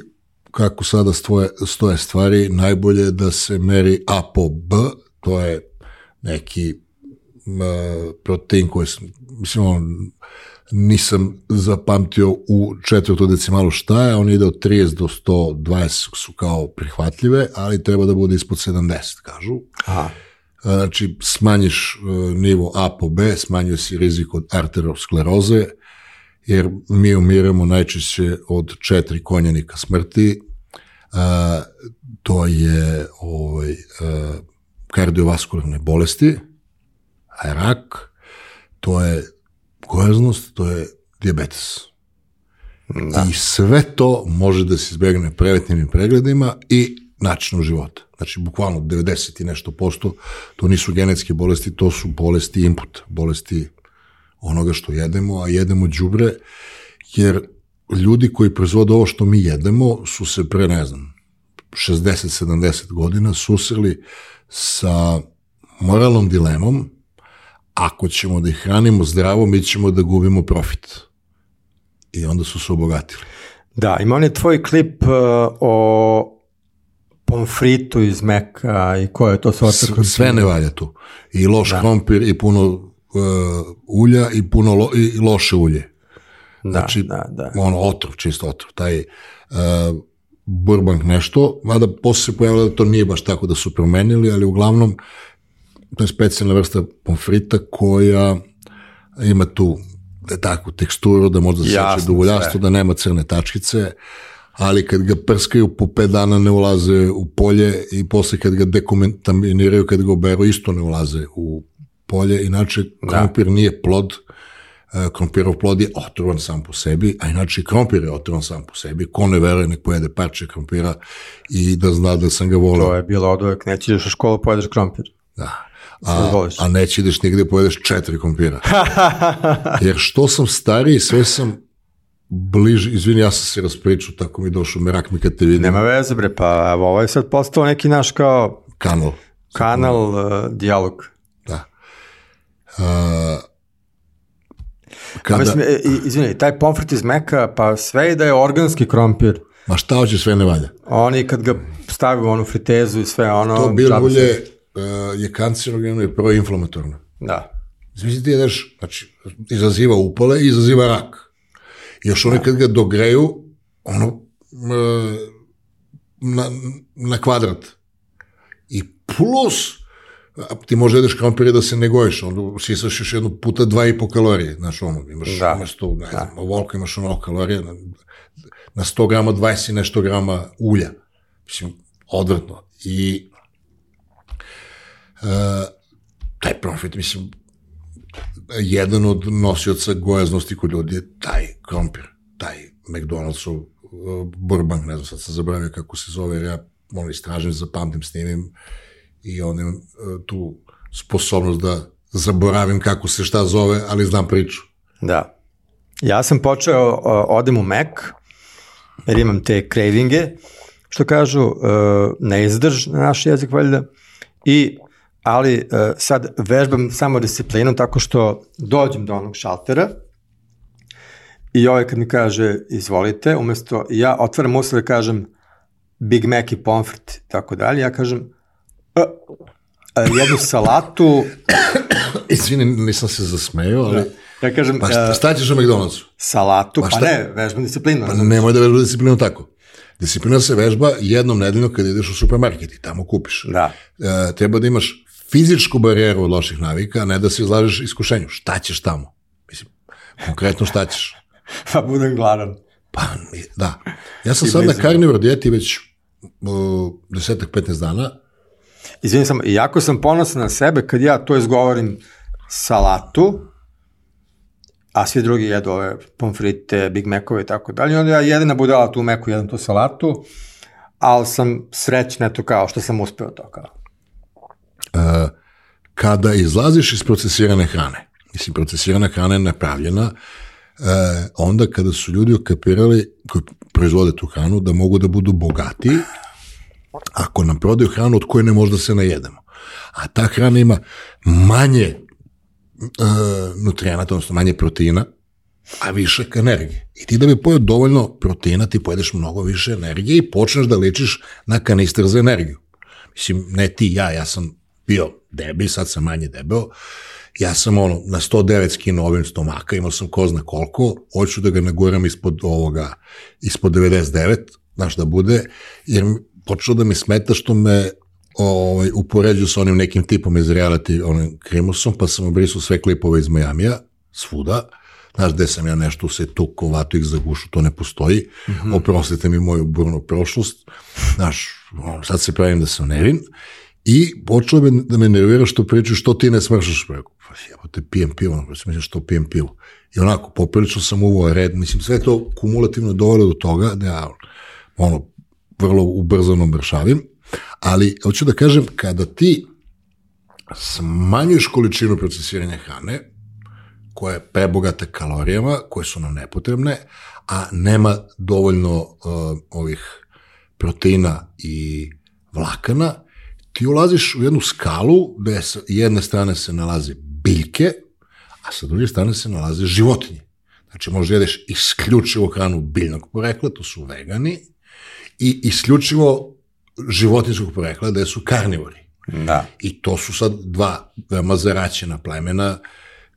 kako sada stoje, stoje stvari, najbolje je da se meri A po B, to je neki uh, protein koji mislim, on, nisam zapamtio u četvrtu decimalu šta je, on ide od 30 do 120 su kao prihvatljive, ali treba da bude ispod 70, kažu. Aha. Znači, smanjiš nivo A po B, smanjuje si rizik od arteroskleroze, jer mi umiramo najčešće od četiri konjenika smrti, a, to je ovaj, a, kardiovaskularne bolesti, rak, to je gojaznost, to je diabetes. Da. I sve to može da se izbegne prevetnim pregledima i načinom života. Znači, bukvalno 90 i nešto posto, to nisu genetske bolesti, to su bolesti input, bolesti onoga što jedemo, a jedemo đubre, jer ljudi koji proizvode ovo što mi jedemo su se pre, ne znam, 60-70 godina susreli sa moralnom dilemom ako ćemo da ih hranimo zdravo, mi ćemo da gubimo profit. I onda su se obogatili. Da, ima on je tvoj klip uh, o pomfritu iz Meka i koje je to sorta? Sve ne valja tu. I loš da. krompir i puno uh, ulja i puno lo, i loše ulje. Da, znači, da, da. ono, otrov, čisto otrov. Taj uh, Burbank nešto, mada posle se pojavilo da to nije baš tako da su promenili, ali uglavnom to je specijalna vrsta pomfrita koja ima tu da takvu teksturu, da možda seče dovoljastvo, da nema crne tačkice, ali kad ga prskaju po pet dana ne ulaze u polje i posle kad ga dekontaminiraju, kad ga oberu, isto ne ulaze u polje, inače da. krompir da. nije plod, e, krompirov plod je otrovan sam po sebi, a inače krompir je otrovan sam po sebi, ko ne veruje nek pojede parče krompira i da zna da sam ga volio. To je bilo odvojek, neće ideš u školu pojedeš krompir. Da. A, a neće ideš nigde pojedeš četiri krompira. *laughs* Jer što sam stariji, sve sam bliži, izvini, ja sam se raspričao, tako mi došao, merak mi kad te vidim. Nema veze, bre, pa evo, ovo je sad postao neki naš kao... Kanal. Kanal, uh, dijalog. Da. Uh, kada... A mislim, e, izvini, taj pomfrit iz meka, pa sve je da je organski krompir. Ma šta hoće, sve ne valja. Oni kad ga stave u onu fritezu i sve ono... To bilo ulje uh, je kancerogeno i proinflamatorno. Da. Znači ti jedeš, znači, izaziva upale i izaziva rak. Još oni kad ga dogreju, ono, na, na kvadrat. I plus, ti može jedeš krompire da se ne gojiš, onda sisaš još jednu puta dva i po kalorije, znaš, ono, imaš da. umesto, ne znam, da. ovoliko imaš ono kalorije, na, na 100 grama 20 i nešto grama ulja. Mislim, odvrtno. I taj profit, mislim, jedan od nosioca gojaznosti kod ljudi je taj krompir, taj McDonald'sov uh, Burbank, ne znam, sad sam zabravio kako se zove, jer ja ono istražim, zapamtim, snimim i on imam uh, tu sposobnost da zaboravim kako se šta zove, ali znam priču. Da. Ja sam počeo, uh, odem u Mac, jer imam te cravinge, što kažu, uh, ne izdrž na naš jezik valjda, i ali uh, sad vežbam samo disciplinu tako što dođem do onog šaltera i ovaj kad mi kaže izvolite, umesto ja otvaram usta da kažem Big Mac i pomfrit tako dalje, ja kažem uh, uh, jednu salatu *coughs* Izvini, nisam se zasmejao, ali... Da. Ja kažem... Pa šta, šta ćeš u McDonald'su? Salatu, pa, pa ne, vežbam disciplinu. Pa nemoj da vežbam disciplinu tako. Disciplina se vežba jednom nedeljno kad ideš u supermarket i tamo kupiš. Da. E, treba da imaš fizičku barijeru od loših navika, ne da se izlažeš iskušenju. Šta ćeš tamo? Mislim, konkretno šta ćeš? *laughs* Pa budem gladan. Pa, da. Ja sam I sad na blizu. karnivor dijeti već uh, desetak, 15 dana. Izvini sam, iako sam ponosan na sebe, kad ja to izgovorim salatu, a svi drugi jedu ove pomfrite, Big Macove i tako dalje, onda ja jedina budala tu meku, jedem tu salatu, ali sam srećna, eto kao što sam uspeo to kao. Kada izlaziš iz procesirane hrane, mislim, procesirana hrana je napravljena uh, onda kada su ljudi okapirali, koji proizvode tu hranu, da mogu da budu bogati, ako nam prodaju hranu od koje ne možda se najedemo. A ta hrana ima manje uh, nutrijenata, odnosno manje proteina, a višak energije. I ti da bi pojeo dovoljno proteina, ti pojedeš mnogo više energije i počneš da ličiš na kanister za energiju. Mislim, ne ti, ja, ja sam bio debil, sad sam manje debel, ja sam ono, na 109 skino ovim stomaka, imao sam ko zna koliko, hoću da ga naguram ispod ovoga, ispod 99, znaš da bude, jer počelo da mi smeta što me ovaj, upoređuju sa onim nekim tipom iz reality, onim krimusom, pa sam obrisao sve klipove iz Majamija, svuda, znaš, gde sam ja nešto se tuko, vato ih za gušu, to ne postoji, mm -hmm. oprostite mi moju burnu prošlost, znaš, sad se pravim da sam nevin, i počelo me, da me nervira što pričaju što ti ne smršaš, pa rekao, pa jebote, pijem pivo, pa mislim što pijem pivo. I onako, poprilično sam uvao red, mislim, sve to kumulativno dovode do toga da ja, ono, vrlo ubrzano mršavim, ali hoću da kažem, kada ti smanjuješ količinu procesiranja hrane, koja je prebogata kalorijama, koje su nam nepotrebne, a nema dovoljno uh, ovih proteina i vlakana, ti ulaziš u jednu skalu gde sa jedne strane se nalaze biljke, a sa druge strane se nalaze životinje. Znači, možda jedeš isključivo hranu biljnog porekla, to su vegani, i isključivo životinskog porekla, da su karnivori. Da. I to su sad dva veoma zaraćena plemena,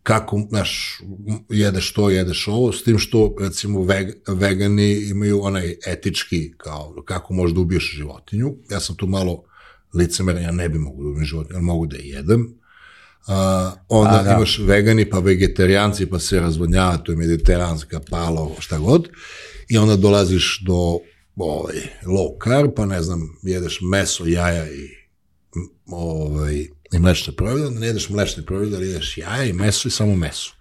kako, znaš, jedeš to, jedeš ovo, s tim što, recimo, veg, vegani imaju onaj etički, kao, kako možeš da ubiješ životinju. Ja sam tu malo licemeran, ja ne bi mogu da ubijem životinju, ali mogu da je jedem. A, onda A, da. imaš vegani, pa vegetarijanci, pa se razvodnjava, to je mediteranska palo, šta god. I onda dolaziš do ovaj, low carb, pa ne znam, jedeš meso, jaja i ovaj, i mlečne proizvode, ne jedeš mlečne proizvode, ali jedeš jaja i meso i samo meso.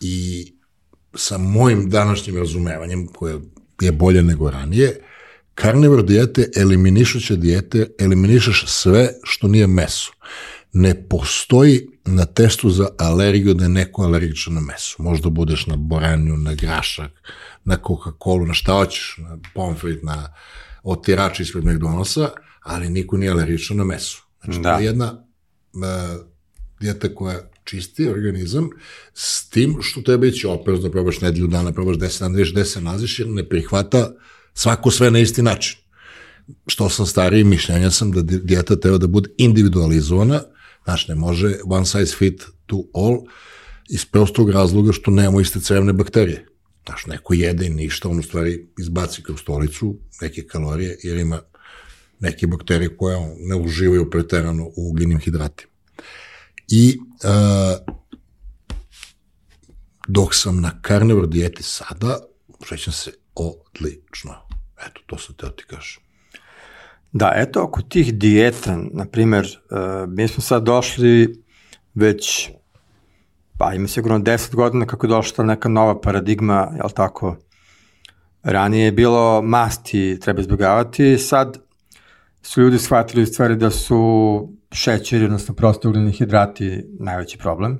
I sa mojim današnjim razumevanjem, koje je bolje nego ranije, karnivor dijete, eliminišuće dijete, eliminišeš sve što nije meso. Ne postoji na testu za alergiju da je neko alergičan na meso. Možda budeš na boranju, na grašak, na Coca-Cola, na šta hoćeš, na pomfrit, na otirač ispred McDonald'sa, ali niko nije alergičan na meso. Znači, Da. to je jedna uh, dijeta koja čisti organizam s tim što treba ići oprezno, probaš nedelju dana, probaš 10 dana, da vidiš gde se nalaziš, jer ne prihvata svako sve na isti način. Što sam stariji, mišljenja sam da di- dijeta treba da bude individualizovana, znaš, ne može one size fit to all, iz prostog razloga što nemamo iste crevne bakterije. Znaš, neko jede i ništa, on u stvari izbaci kroz stolicu neke kalorije, jer ima neke bakterije koje ne uživaju preterano u ugljenim hidratima. I uh, dok sam na karnivor dijeti sada, šećam se odlično. Eto, to sam teo ti kažem. Da, eto, oko tih dijeta, na primer, uh, mi smo sad došli već, pa ima sigurno 10 godina kako je došla neka nova paradigma, jel tako, ranije je bilo masti treba izbjegavati, sad su ljudi shvatili u stvari da su šećeri, odnosno prosto ugljeni hidrati najveći problem,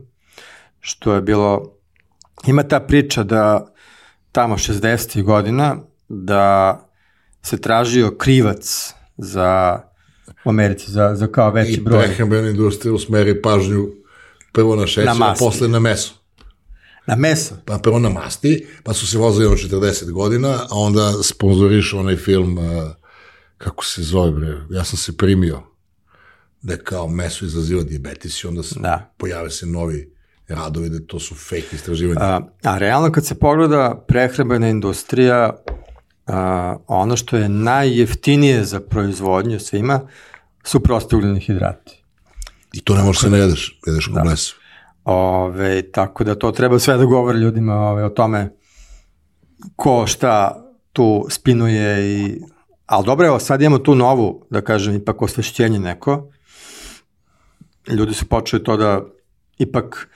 što je bilo, ima ta priča da tamo 60. godina, da se tražio krivac za u Americi, za, za kao veći I broj. prehrambena industrija usmeri pažnju prvo na šećer, Na a posle na meso. Na meso. Pa prvo na masti, pa su se vozili ono 40 godina, a onda sponzoriš onaj film, uh, kako se zove, bre, ja sam se primio, da je kao meso izaziva diabetes i onda se Da. pojave se novi radovi da to su fake istraživanja. A, a realno kad se pogleda prehrambena industrija a, ono što je najjeftinije za proizvodnju svima su prosti ugljeni hidrati. I to ne možeš se ne jedeš, jedeš da. blesu. Ove, tako da to treba sve da govori ljudima ove, o tome ko šta tu spinuje i ali dobro, evo sad imamo tu novu, da kažem, ipak osvešćenje neko. Ljudi su počeli to da ipak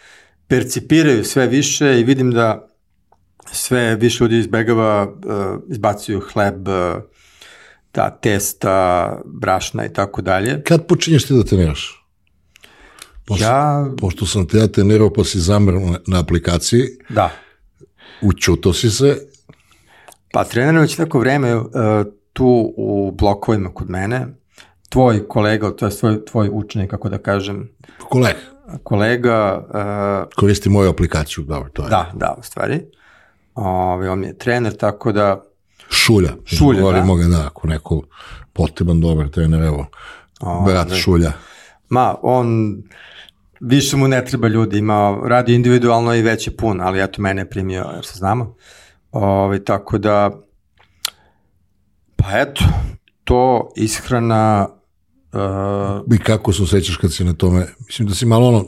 percipiraju sve više i vidim da sve više ljudi izbegava, uh, izbacuju hleb, uh, ta testa, brašna i tako dalje. Kad počinješ ti da treniraš? Pošto, ja... Pošto sam te ja trenirao pa si zamrao na, na aplikaciji. Da. Učuto si se. Pa treniram već neko vreme uh, tu u blokovima kod mene. Tvoj kolega, to je tvoj, tvoj učenik, kako da kažem. Kolega. Kolega. Uh, Koristi moju aplikaciju, dobro, to je. Da, da, u stvari. Ove, on je trener, tako da... Šulja. Šulja, Govorimo da. ga, da, ako neko potreban dobar trener, evo, Ove, brat Šulja. Ma, on više mu ne treba ljudi, ima, radi individualno i već je pun, ali eto, mene je primio, jer se znamo. Ove, tako da, pa eto, to ishrana... Uh, I kako se osjećaš kad si na tome? Mislim da si malo ono,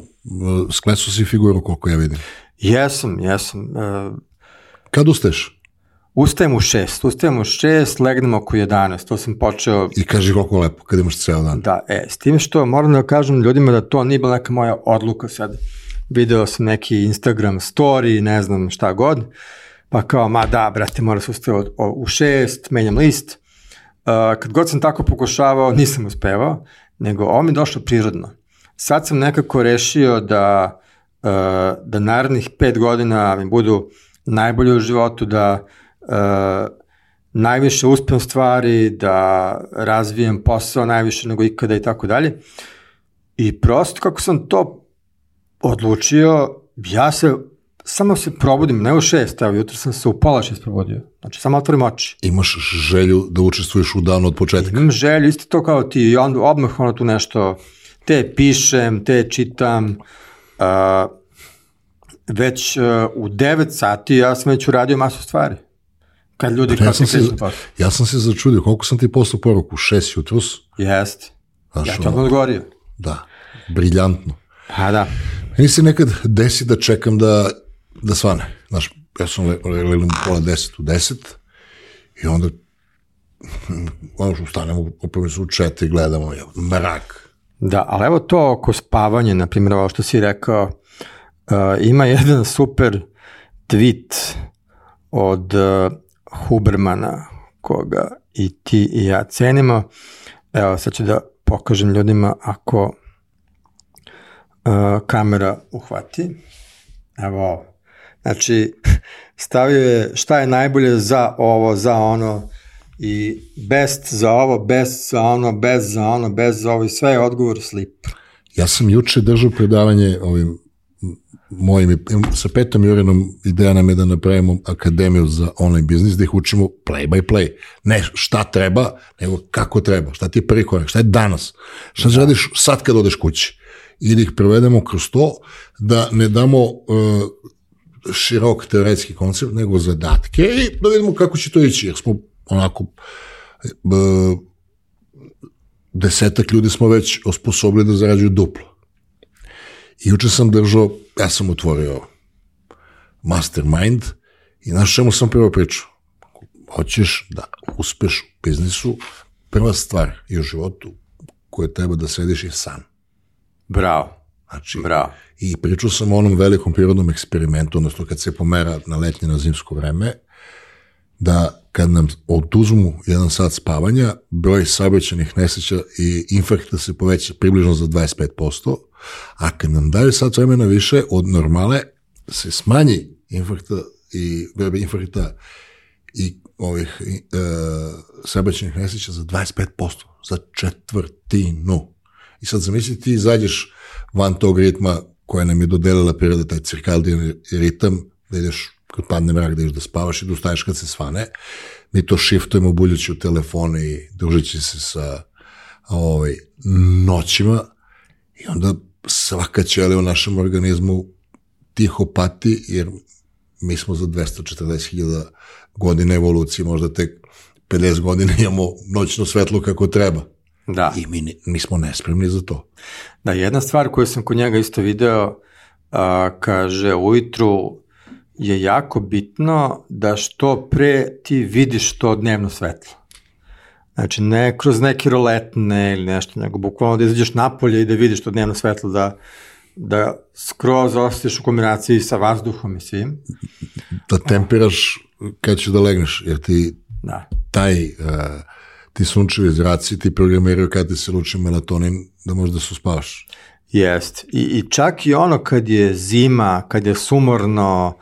sklesu si figuru koliko ja vidim. Jesam, jesam. Uh, Kad ustaješ? Ustajem u šest, ustajem u šest, legnem oko 11, to sam počeo... I kaži koliko lepo, kad imaš ceo dan. Da, e, s tim što moram da kažem ljudima da to nije bila neka moja odluka sad. Video sam neki Instagram story, ne znam šta god, pa kao, ma da, brate, mora se ustaje u šest, menjam list. Uh, kad god sam tako pokušavao, nisam uspevao, nego ovo mi došlo prirodno. Sad sam nekako rešio da, uh, da narednih pet godina mi budu najbolje u životu, da uh, najviše uspem stvari, da razvijem posao najviše nego ikada i tako dalje. I prosto kako sam to odlučio, ja se samo se probudim, ne u šest, evo, jutro sam se u pola šest probudio. Znači, samo otvorim oči. Imaš želju da učestvuješ u danu od početka? Imam želju, isto to kao ti, i onda odmah ono tu nešto, te pišem, te čitam, uh, već uh, u 9 sati ja sam već uradio masu stvari. Kad ljudi pa, ja sam, se, ja sam se začudio, koliko sam ti poslao poruku? Šest jutrus? Jeste. ja ti odmah odgovorio. Da, briljantno. Pa da. Meni se nekad desi da čekam da, da svane. Znaš, ja sam lelim pola deset u deset i onda *laughs* ono što stanemo, upravo su četiri, gledamo, je, mrak. Da, ali evo to oko spavanja, na primjer, ovo što si rekao, ima jedan super tweet od uh, Hubermana, koga i ti i ja cenimo. Evo, sad ću da pokažem ljudima ako uh, kamera uhvati. Evo, znači, stavio je šta je najbolje za ovo, za ono, i best za ovo, best za ono, best za ono, best za ovo i sve je odgovor slip. Ja sam juče držao predavanje ovim mojim, sa Petom Jurinom ideja nam je da napravimo akademiju za online biznis, da ih učimo play by play. Ne šta treba, nego kako treba, šta ti je prvi korak, šta je danas, šta da. radiš sad kad odeš kući. I da ih prevedemo kroz to, da ne damo uh, širok teoretski koncept, nego zadatke i da vidimo kako će to ići, jer smo onako uh, desetak ljudi smo već osposobili da zarađuju duplo. I juče sam držao, ja sam otvorio mastermind i znaš čemu sam prvo pričao? Hoćeš da uspeš u biznisu, prva stvar i u životu koje treba da sediš je san. Bravo. Znači, Bravo. I pričao sam o onom velikom prirodnom eksperimentu, odnosno kad se pomera na letnje na zimsko vreme, da kad nam oduzmu jedan sat spavanja, broj saobraćenih nesreća i infarkta se poveća približno za 25%, a kad nam daju sat vremena više od normale, se smanji infarkta i broj infarkta i ovih e, saobraćenih nesreća za 25%, za četvrtinu. I sad zamisli ti izađeš van tog ritma koja nam je dodelila priroda, taj cirkadijan ritam, da ideš kad padne mrak da ideš da spavaš i da ustaješ kad se svane. Mi to shiftujemo buljući u telefone i družeći se sa ovaj, noćima i onda svaka ćelija u našem organizmu tiho pati jer mi smo za 240.000 godina evolucije, možda tek 50 godina imamo noćno svetlo kako treba. Da. I mi, mi smo nespremni za to. Da, jedna stvar koju sam kod njega isto video, a, kaže, ujutru je jako bitno da što pre ti vidiš to dnevno svetlo. Znači, ne kroz neke roletne ili nešto, nego bukvalno da izađeš napolje i da vidiš to dnevno svetlo, da, da skroz osjetiš u kombinaciji sa vazduhom i svim. Da tempiraš kad ćeš da legneš, jer ti Da. taj, uh, ti sunčevi zraci ti programiraju kad ti se luči melatonin da možeš da se uspavaš. Jest. I, I čak i ono kad je zima, kad je sumorno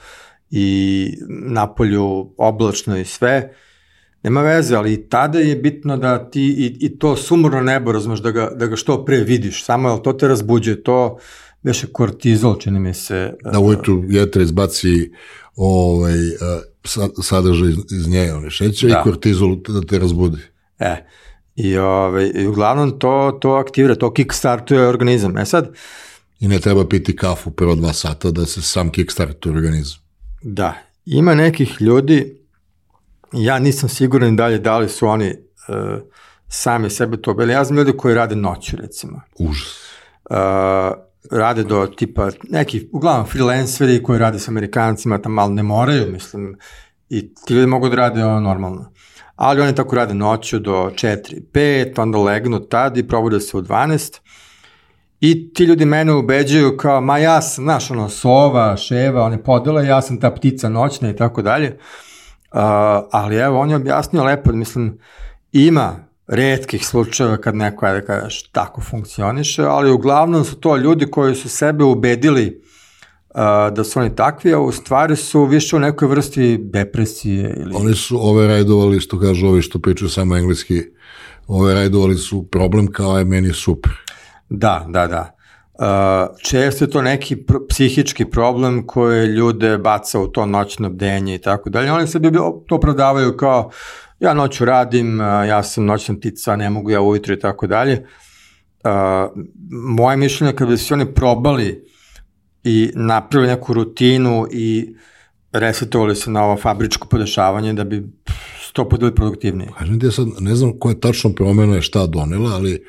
i napolju oblačno i sve, nema veze, ali i tada je bitno da ti i, i to sumorno nebo, razumeš, da ga, da ga što pre vidiš, samo jel to te razbuđuje, to veše kortizol, čini mi se. Da ujutru jetra izbaci ovaj, sadržaj iz, iz nje, one šeće da. i kortizol da te razbudi. E, i, ovaj, i uglavnom to, to aktivira, to kickstartuje organizam. E sad... I ne treba piti kafu prvo dva sata da se sam kickstartuje organizam. Da, ima nekih ljudi, ja nisam siguran dalje da li su oni uh, sami sebe to bili. Ja znam ljudi koji rade noću, recimo. Užas. Uh, rade do tipa neki, uglavnom freelanceri koji rade sa Amerikancima, tam malo ne moraju, mislim, i ti ljudi mogu da rade ono normalno. Ali oni tako rade noću do 4, 5, onda legnu tad i probude se u 12. I ti ljudi mene ubeđuju kao, ma ja sam, znaš, ono, sova, ševa, one podele, ja sam ta ptica noćna i tako dalje. Ali evo, on je objasnio lepo, mislim, ima redkih slučajeva kad neko, ajde kažeš, tako funkcioniše, ali uglavnom su to ljudi koji su sebe ubedili da su oni takvi, a u stvari su više u nekoj vrsti depresije. Ili... Oni su ove rajdovali, što kažu ovi što pričaju samo engleski, ove rajdovali su problem kao je meni super. Da, da, da. Uh, često je to neki psihički problem koje ljude baca u to noćno bdenje i tako dalje. Oni se to opravdavaju kao ja noću radim, ja sam noćna ptica, ne mogu ja ujutro i tako dalje. Moje mišljenje kada bi se oni probali i napravili neku rutinu i resetovali se na ovo fabričko podešavanje da bi sto podeli produktivniji. Kažem ti ja sad, ne znam koja tačno promena je šta donela, ali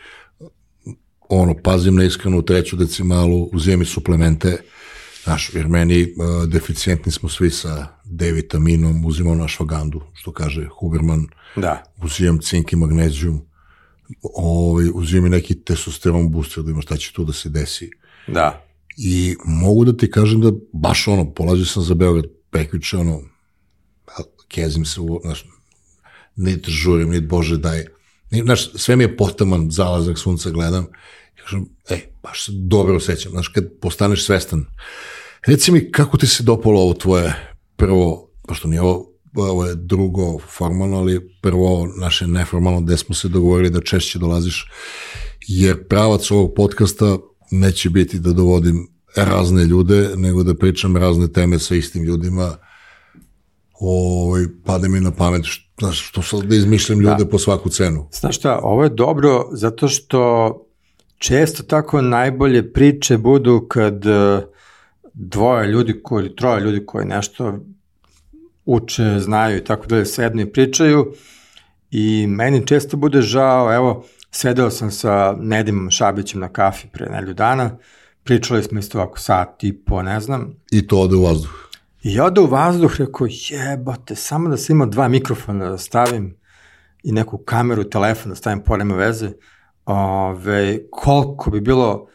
ono, pazim na iskrenu treću decimalu, uzemi suplemente, Znaš, jer meni uh, deficijentni smo svi sa D vitaminom, uzimamo na švagandu, što kaže Huberman. Da. Uzimam cink i magnezijum, ovaj, uzimam i neki testosteron booster da ima šta će tu da se desi. Da. I mogu da ti kažem da baš ono, polazio sam za Beograd prekviče, ono, kezim se, u, znaš, niti žurim, niti Bože daj. Znaš, sve mi je potaman, zalazak sunca gledam, i kažem, ej, baš se dobro osjećam, znaš, kad postaneš svestan, Reci mi, kako ti se dopalo ovo tvoje prvo, pošto nije ovo, ovo je drugo formalno, ali prvo naše neformalno, gde smo se dogovorili da češće dolaziš, jer pravac ovog podcasta neće biti da dovodim razne ljude, nego da pričam razne teme sa istim ljudima, ovaj, pade mi na pamet, znaš, što sad da izmišljam ljude da. po svaku cenu. Znaš šta, ovo je dobro zato što često tako najbolje priče budu kad uh, dvoje ljudi koji, ili troje ljudi koji nešto uče, znaju i tako dalje, sednu i pričaju i meni često bude žao, evo, sedeo sam sa Nedimom Šabićem na kafi pre nelju dana, pričali smo isto ovako sat i po, ne znam. I to ode u vazduh. I ode u vazduh, rekao, jebote, samo da sam imao dva mikrofona da stavim i neku kameru, telefon da stavim pored veze, ove, koliko bi bilo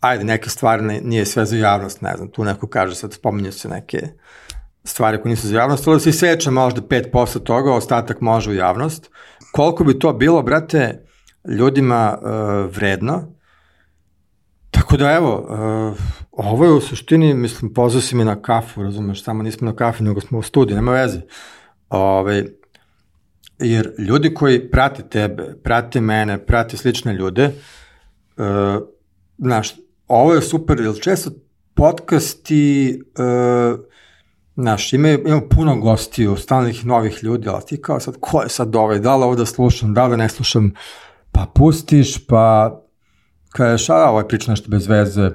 ajde, neke stvari ne, nije sve za javnost, ne znam, tu neko kaže, sad spominju se neke stvari koje nisu za javnost, ali se seća možda 5% toga, ostatak može u javnost. Koliko bi to bilo, brate, ljudima uh, vredno, Tako da evo, uh, ovo je u suštini, mislim, pozvao si mi na kafu, razumeš, samo nismo na kafi, nego smo u studiju, nema veze. Ove, jer ljudi koji prate tebe, prate mene, prate slične ljude, uh, znaš, ovo je super, jer često podcasti, uh, znaš, ima, ima puno gostiju, stalnih novih ljudi, ali ti kao sad, ko je sad ovaj, da li ovo da slušam, da li da ne slušam, pa pustiš, pa kažeš, a ovo je priča nešto bez veze,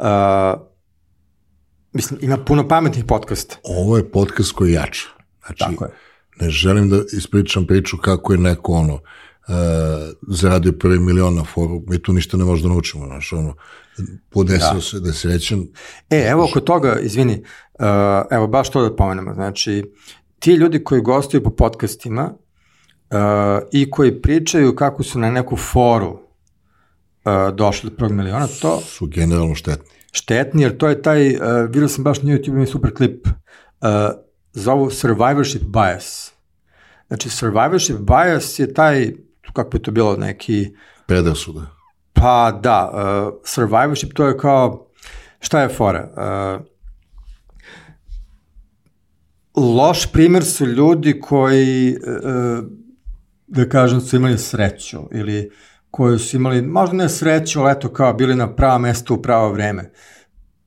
uh, mislim, ima puno pametnih podcasta. Ovo je podcast koji jača. Znači, Tako je. ne želim da ispričam priču kako je neko ono, uh, zaradio prvi milion na foru, mi tu ništa ne možemo da naučimo, znaš, ono, podesio da. se da je srećan. E, evo oko toga, izvini, uh, evo baš to da pomenemo, znači, ti ljudi koji gostuju po podcastima uh, i koji pričaju kako su na neku foru uh, došli do prvog miliona, to... Su generalno štetni. Štetni, jer to je taj, uh, vidio sam baš na YouTube, ima super klip, uh, zovu survivorship bias. Znači, survivorship bias je taj, kako bi to bilo, neki... Predrasuda. Pa da, uh, survivorship to je kao, šta je fora? Uh, loš primer su ljudi koji, uh, da kažem, su imali sreću ili koji su imali, možda ne sreću, ali eto kao bili na pravo mesto u pravo vreme.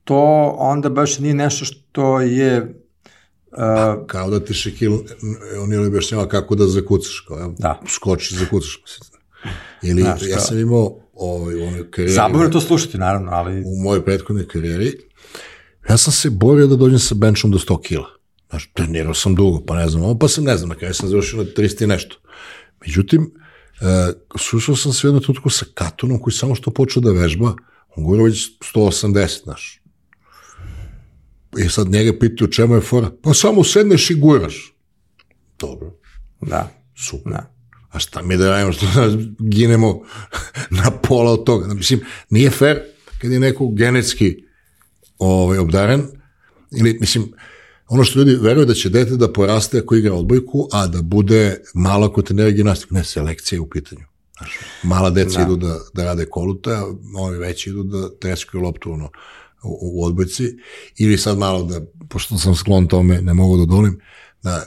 To onda baš nije nešto što je Uh, kao da ti Šekil, on je objašnjava kako da zakucaš, kao, ja, Da. skoči, zakucaš. Ili, Znaš, ja sam imao ovaj, u onoj karijeri, zabavno to slušati, naravno, ali u mojoj prethodnoj karijeri, ja sam se borio da dođem sa benchom do 100 kila. Znaš, trenirao sam dugo, pa ne znam, pa sam ne znam, na kraju sam završio na 300 i nešto. Međutim, e, susreo sam se u jednom trenutku sa Katunom koji samo što počeo da vežba, on govori već 180, znaš. I sad njega pitaju čemu je fora. Pa samo sedneš i guraš. Dobro, da, super. da. A šta mi da radimo, što da ginemo *laughs* na pola od toga? Mislim, nije fair kad je neko genetski ovaj, obdaren, ili, mislim, ono što ljudi veruju da će dete da poraste ako igra odbojku, a da bude malo ako trenera gimnastiku. Ne, selekcija je u pitanju. Znaš, mala deca Da. idu da, da rade koluta, ovi veći idu da treskaju loptu ono, u, u odbojci, ili sad malo da, pošto sam sklon tome, ne mogu da dolim, da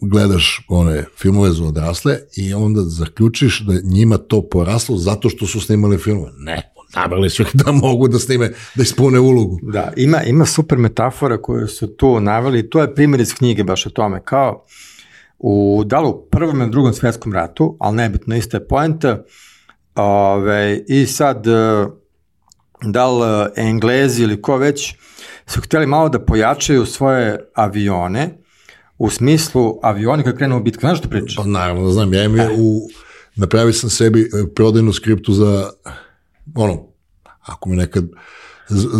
gledaš one filmove za odrasle i onda zaključiš da njima to poraslo zato što su snimali filmove. Ne, nabrali su da mogu da snime, da ispune ulogu. Da, ima, ima super metafora koju su tu naveli, to je primjer iz knjige baš o tome, kao u, da li u prvom i drugom svetskom ratu, ali nebitno, ista je poenta, ove, i sad, e, da li e, Englezi ili ko već, su hteli malo da pojačaju svoje avione, u smislu avioni kad krenu u bitku, znaš što priča? Pa naravno da znam, ja im je u, napravio sam sebi e, prodajnu skriptu za, ono, ako mi nekad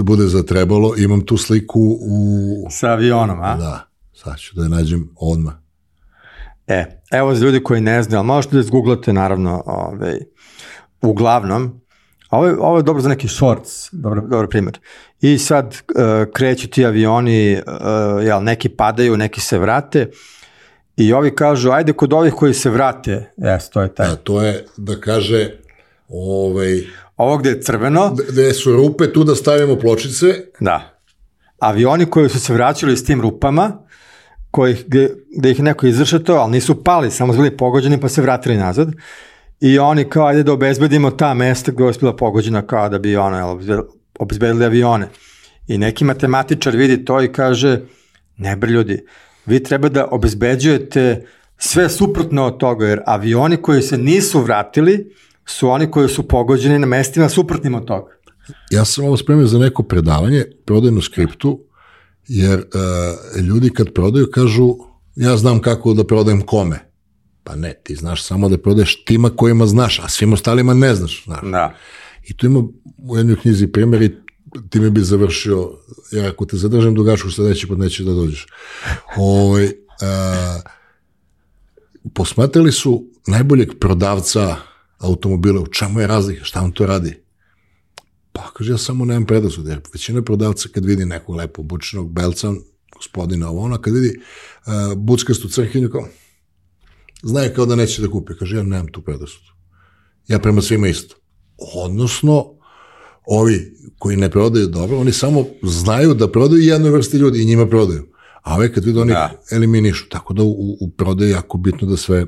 bude zatrebalo, imam tu sliku u, Sa avionom, a? da, sad ću da je nađem odmah. E, evo za ljudi koji ne znaju, ali možete da izgooglate naravno, ovaj, uglavnom, ovo je, ovo je dobro za neki shorts, dobar, dobar primjer. I sad uh, kreću ti avioni, uh, jel, neki padaju, neki se vrate, i ovi kažu, ajde kod ovih koji se vrate, jes, to je taj. A to je da kaže, ovaj, Ovo gde je crveno, gde su rupe, tu da stavimo pločice, Da. Avioni koji su se vraćali s tim rupama, kojih, gde, gde ih neko izršeto, ali nisu pali, samo su bili pogođeni pa se vratili nazad. I oni kao, ajde da obezbedimo ta mesta gde je bila pogođena kao da bi ono, obezbedili avione. I neki matematičar vidi to i kaže, ne bre ljudi, vi treba da obezbeđujete sve suprotno od toga, jer avioni koji se nisu vratili su oni koji su pogođeni na mestima suprotnim od toga. Ja sam ovo spremio za neko predavanje, prodajnu skriptu, jer uh, ljudi kad prodaju kažu ja znam kako da prodajem kome. Pa ne, ti znaš samo da prodaješ tima kojima znaš, a svim ostalima ne znaš. znaš. Da. I tu ima u jednoj knjizi primjer i time bi završio, jer ako te zadržam dugačku, sledeći put neće da dođeš. Ovaj, uh, posmatrali su najboljeg prodavca automobila, u čemu je razlika, šta on to radi? Pa, kaže, ja samo nemam predrasud, jer većina prodavca kad vidi nekog lepo obučenog belca, gospodina ovo, ona kad vidi uh, buckastu crkinju, kao, znaje kao da neće da kupi. Kaže, ja nemam tu predrasud. Ja prema svima isto. Odnosno, ovi koji ne prodaju dobro, oni samo znaju da prodaju jednoj vrsti ljudi i njima prodaju. A ove kad vidu oni Da. eliminišu. Tako da u, u prodaji je jako bitno da sve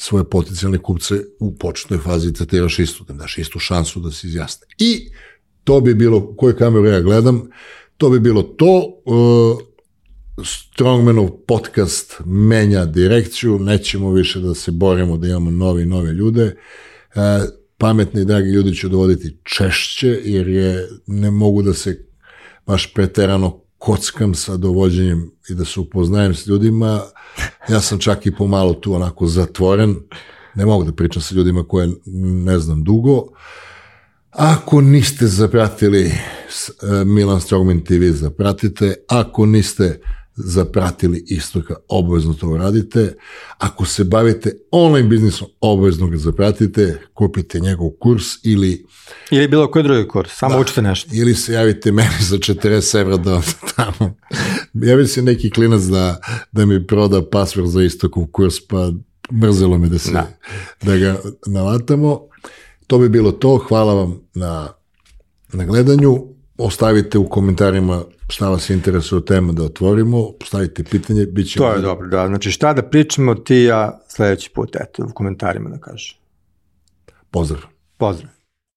svoje potencijalne kupce u početnoj fazi tretiraš isto, da im daš istu šansu da se izjasne. I to bi bilo, koju kameru ja gledam, to bi bilo to, uh, Strongmanov podcast menja direkciju, nećemo više da se borimo da imamo novi nove ljude, uh, pametni i dragi ljudi će dovoditi češće, jer je, ne mogu da se baš preterano kockam sa dovođenjem i da se upoznajem s ljudima. Ja sam čak i pomalo tu onako zatvoren. Ne mogu da pričam sa ljudima koje ne znam dugo. Ako niste zapratili e, Milan Strongman TV, zapratite. Ako niste zapratili istoka, obavezno to radite. Ako se bavite online biznisom, obavezno ga zapratite, kupite njegov kurs ili Ili bilo koji drugi kurs, samo učite nešto. ili se javite meni za 40 evra da tamo. Javi se neki klinac da, da mi proda pasvord za istokov kurs, pa mrzelo me da, se, da. Da. da ga nalatamo. To bi bilo to. Hvala vam na, na gledanju. Ostavite u komentarima šta vas interesuje o tema da otvorimo. Stavite pitanje, bit će... To je dobro, da. Znači šta da pričamo ti ja sledeći put, eto, u komentarima da kažeš. Pozdrav. Pozdrav.